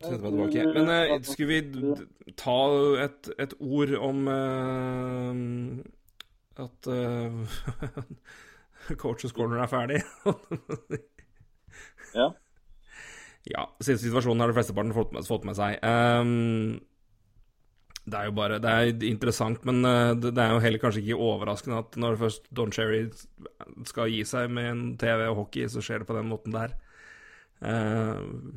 setter meg tilbake. Men uh, skulle vi ta et, et ord om uh, at uh, Coaches Corner er ferdig? ja. Ja. Siden situasjonen har de flesteparten fått, fått med seg. Um, det er jo bare Det er interessant, men eh, det, er jo heller kanskje ikke overraskende at når først Don Cherry skal gi seg med en TV og hockey, så skjer det på den måten der. Uh,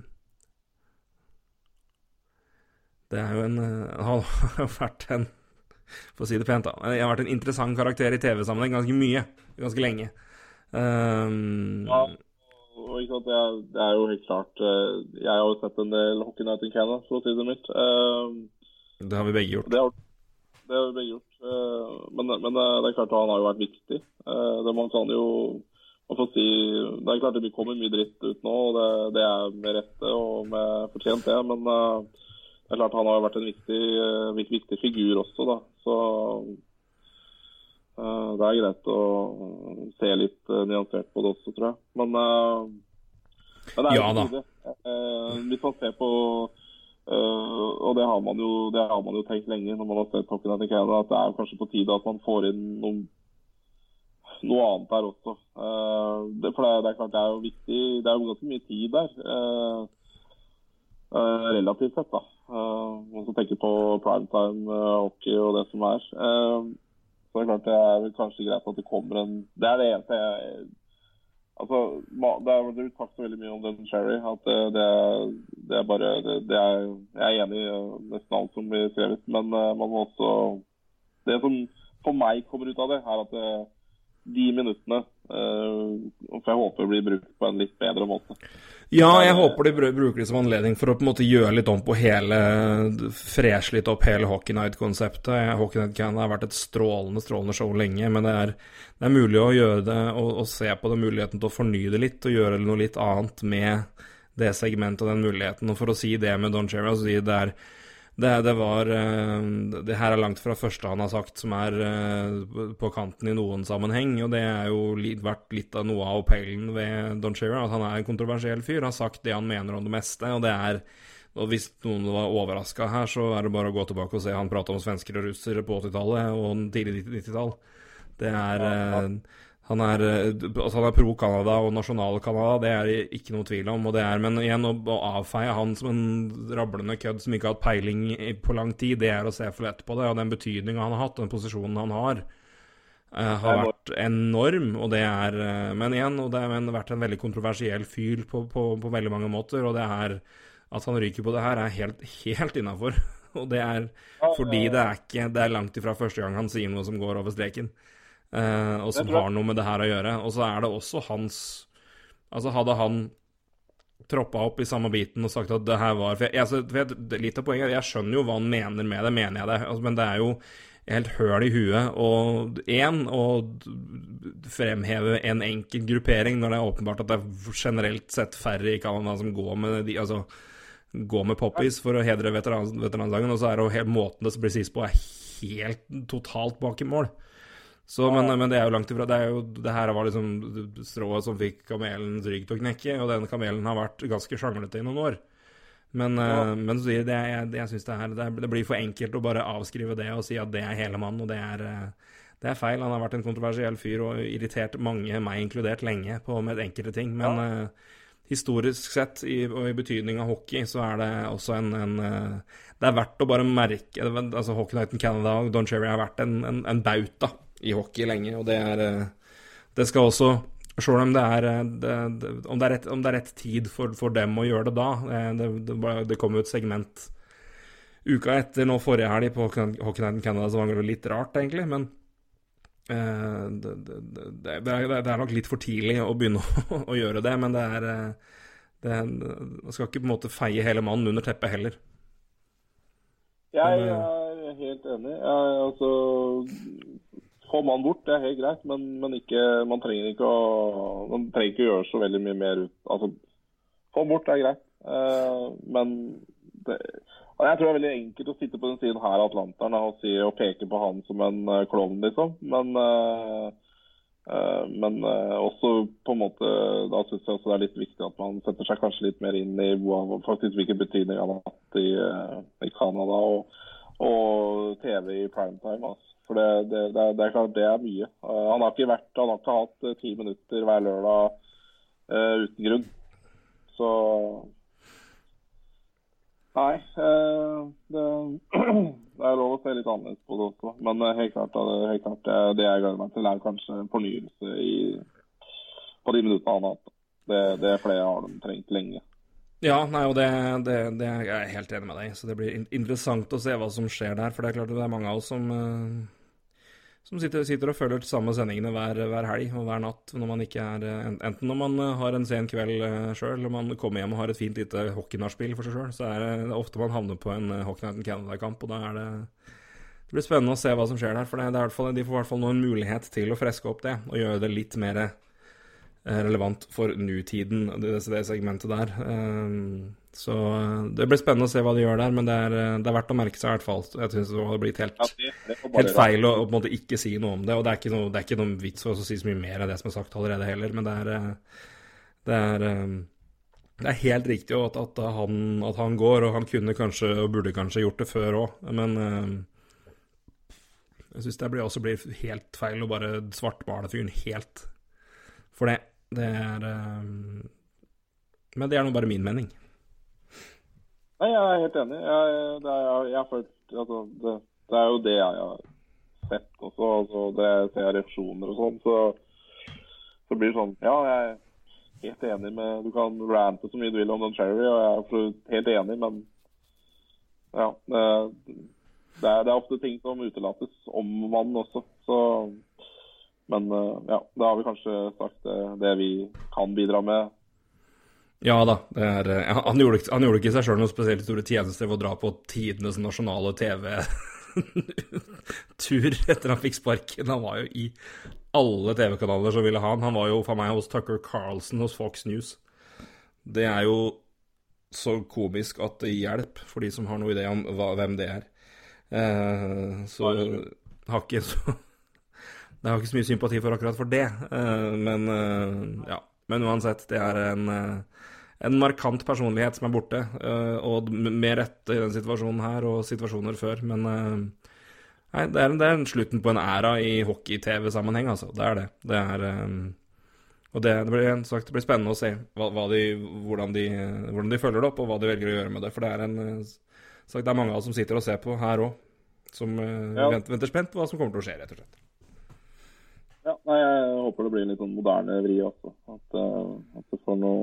det er jo en uh, Han har vært en For å si det pent, da. Jeg har vært en interessant karakter i TV-sammenheng ganske mye. Ganske lenge. Um, ja, og det er, det er, jo helt klart Jeg har jo sett en del Hockey Night in Canada, for å si det mildt. Uh, det har vi begge gjort. Det har, det har vi begge gjort. Eh, men, men, det er klart han har jo vært viktig. Eh, det man kan jo man får si, Det er klart det kommer mye dritt ut nå, og det, det er med rette og med fortjent, det. Men eh, det er klart han har vært en viktig, viktig figur også, da. Så det er greit å se litt nyansert på det også, tror jeg. Men, men det er ja, jo Hvis man ser på Uh, og det har, jo, det har, man jo, tenkt lenge når man har sett Hockey Night Canada, at det er kanskje på tide at man får inn noe, noe annet der også. Uh, det, for det, det, er klart det er jo viktig. Det er jo ganske mye tid der. Uh, relativt sett, da. Man skal tenke på primetime hockey og det som er. så det er klart det er kanskje greit at det kommer en Det er det eneste jeg Altså, det er blitt sagt så veldig mye om den Sherry at det, det, det er bare det, er, Jeg er enig i nesten alt som blir skrevet, men uh, man må også Det som for meg kommer ut av det, er at det, eh, de minuttene uh, For jeg håper det blir brukt på en litt bedre måte. Ja, jeg håper de bruker det som anledning for å på en måte gjøre litt om på hele Freshe litt opp hele Hockey Night-konseptet. Hockey Night Canada har vært et strålende strålende show lenge, men det er, det er mulig å gjøre det og, og, se på det muligheten til å fornye det litt og gjøre noe litt annet med det segmentet og den muligheten. Og for å si det med Don Cherry, altså det er det, det, var eh, Det her er langt fra første han har sagt som er eh, på kanten i noen sammenheng, og det er jo vært litt av noe av appellen ved Don Cherry, at han er en kontroversiell fyr. Har sagt det han mener om det meste, og det er og Hvis noen var overraska her, så er det bare å gå tilbake og se han prata om svensker og russere på 80-tallet og tidlig 90-tall. Det er ja, ja. Eh, han er, eh, altså han er pro Canada og nasjonal Canada, det er det ikke noe tvil om. og det er, Men igjen, å, å avfeie han som en rablende kødd som ikke har hatt peiling på lang tid, det er å se for lett på det. Og den betydninga han har hatt, den posisjonen han har, uh, har vært enorm. og det er, uh, Men igjen, og det har vært en veldig kontroversiell fyr på, på, på, veldig mange måter. Og det er at han ryker på det her, er helt, helt innafor. Og det er fordi det er ikke Det er langt ifra første gang han sier noe som går over streken. Uh, og som har noe med det her å gjøre. Og så er det også hans Altså, hadde han troppa opp i samme biten og sagt at det her var for jeg, altså, vet, Litt av poenget Jeg skjønner jo hva han mener med det, mener jeg det. Altså, men det er jo helt høl i huet og én å fremheve en enkel gruppering når det er åpenbart at det er generelt sett færre i Canada som går med de Altså går med poppies for å hedre veteran, veteransangen, og så er det jo helt måten det blir sist på, er helt totalt bak i mål. Så, men, men, det er jo langt ifra. Det, er jo, det her var liksom strået som fikk kamelens rygg til å knekke, og den kamelen har vært ganske sjanglete i noen år. Men, ja. uh, men det, jeg, jeg synes det, er, det, blir for enkelt å bare avskrive det og si at det er hele mannen, og det er, uh, det er feil. Han har vært en kontroversiell fyr og irritert mange, meg inkludert, lenge på med enkelte ting. Men ja. uh, historisk sett, i, og i betydning av hockey, så er det også en, en Det er verdt å bare merke altså Hockey Night in Canada og Don Cherry har vært en, en, en bauta i hockey lenge, og det er eh, Det skal også Sjøl om det er, eh, det, det, om, det er rett, om det er rett tid for, for, dem å gjøre det da Det, det, det kom jo et segment uka etter nå forrige helg på Hockey Night in Canada, så var litt rart, egentlig. Men det, det, det, det, er, nok litt for tidlig å begynne å, å gjøre det. Men det er Man skal ikke på en måte feie hele mannen under teppet heller. Jeg er helt enig. Jeg, altså Få mannen bort, det er helt greit, men, men ikke, man trenger ikke å man trenger ikke å gjøre så veldig mye mer ut. Altså, få bort det er greit, uh, men det, jeg tror det er veldig enkelt å sitte på den siden her av Atlanteren og, si, og peke på han som en uh, klovn, liksom. Men, uh, uh, men også på en måte Da syns jeg også det er litt viktig at man setter seg kanskje litt mer inn i hva, faktisk hvilken betydning han har hatt i, i Canada og, og TV i primetime. Altså. For det, det, det, er, klart det er mye. han har ikke vært, han har ikke hatt ti minutter hver lørdag uten grunn. Så Nei. Uh, det, det, er lov å se litt annerledes på det også. Men uh, helt klart, helt klart det, det jeg gleder meg til, er kanskje en fornyelse i, på de minuttene han har hatt. Det, det flere har de trengt lenge. Ja, nei, og det, det, det, jeg helt enig med deg Så det blir interessant å se hva som skjer der. For det er klart det er mange av oss som uh som sitter, sitter, og følger samme sendingene hver, hver, helg og hver natt. når man ikke er, eh, Enten når man eh, har en sen kveld uh, sjøl, eller man kommer hjem og har et fint lite hockeynachspiel for seg sjøl, så er det ofte man havner på en Hockey Night in Canada-kamp, og da er det det blir spennende å se hva som skjer der. for det, det fall, De får i hvert fall nå en mulighet til å freske opp det og gjøre det litt mer relevant for nutiden, det, det segmentet der. Um, så eh, det blir spennende å se hva de gjør der, men det er, eh, det er verdt å merke seg i hvert fall. Jeg syns det hadde blitt helt, helt feil å, å, ikke si noe om det. Og det er ikke noe, det er ikke noen vits å si så mye mer av det som er sagt allerede heller, men det er eh, Det er, det er helt riktig at, at, han, at, han, går, og han kunne kanskje og burde kanskje gjort det før òg, men jeg syns det blir også blir helt feil å bare svartmale fyren helt for det. Det er Men det er nå bare min mening. Nei, jeg er helt enig. Jeg, det, er, jeg følt, altså, det, det, er jo det jeg har sett også. Altså, det jeg ser reaksjoner og sånn. Så, så blir det sånn Ja, jeg er helt enig med Du kan rante så mye du vil om den Cherry, og jeg er helt enig, men ja. Det, det, er, det er ofte ting som utelates om mannen også. Så Men ja, da har vi kanskje sagt det, det vi kan bidra med ja da. Er, eh, han, gjorde, han, gjorde, ikke seg sjøl noe spesielt store tjeneste ved å dra på tidenes nasjonale TV-tur etter han fikk sparken. Han var jo i alle TV-kanaler som ville ha han. Han var jo for meg hos Tucker Carlson hos Fox News. Det er jo så komisk at det hjelper hjelp for de som har noe idé om hva, hvem det er. Eh, så har ikke så Det har ikke så mye sympati for akkurat for det, eh, men eh, ja. Men uansett, det er en, eh, en markant personlighet som er borte, og med rette i den situasjonen her og situasjoner før. Men nei, det er, det er slutten på en æra i hockey-TV-sammenheng, altså. Det er det. Det er og det, det, blir, sagt, det, blir, spennende å se hva, hva de, hvordan, de, hvordan, de, følger det opp, og hva de velger å gjøre med det. For det er, en, sagt, det er mange av oss som sitter og ser på her òg, som ja. venter, venter, spent på hva som kommer til å skje, rett og slett. Ja, nei, jeg håper det blir en litt sånn moderne vri også. At, uh, at det får noe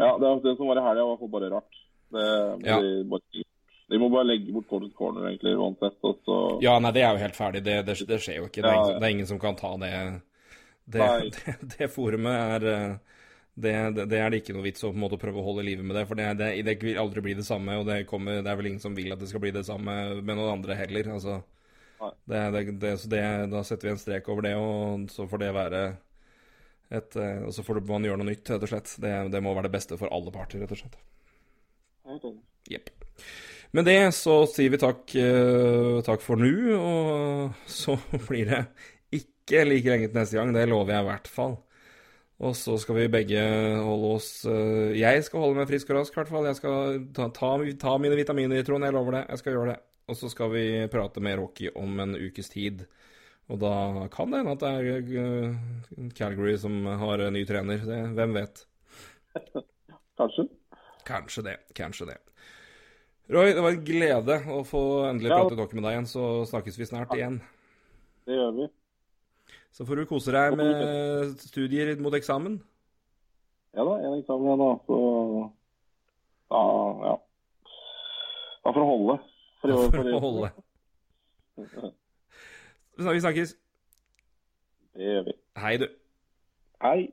Ja, det, det som var i helga, var bare rart. Det, ja. de, bare, de, må bare legge bort Corner Corner, egentlig, uansett. Og så... Ja, nei, det er jo helt ferdig. Det, det, det skjer jo ikke. Det er, ingen, det er, ingen, som kan ta det Det, det forumet er det, det, det, er det ikke noe vits å på en måte prøve å holde livet med det. For det, det, det, vil aldri bli det samme, og det, kommer, det er vel ingen som vil at det skal bli det samme med noen andre heller. Altså, det, det, det, så da setter vi en strek over det, og så får det være et eh, Og så får man gjøre noe nytt, rett og slett. Det, må være det beste for alle parter, rett og slett. Jepp. Med det så sier vi takk, uh, takk for nå, og så blir det ikke like lenge til neste gang. Det lover jeg i hvert fall. Og så skal vi begge holde oss uh, Jeg skal holde meg frisk og rask, i hvert fall. Jeg skal ta, ta, ta mine vitaminer, Trond. Jeg lover det. Jeg skal gjøre det. Og så skal vi prate mer hockey om en ukes tid. Og da kan det hende at det er eh, Calgary som har en ny trener. Det, hvem vet? Kanskje. Kanskje det. Kanskje det. Roy, det var en glede å få endelig ja. prate hockey med deg igjen. Så snakkes vi snart igjen. Det gjør vi. Så får du kose deg med studier mot eksamen. Ja da, en eksamen igjen, da. Så da, ja. Da får det holde. For, å- For å holde. Vi snakkes. Det gjør vi. Hei, du. Hei.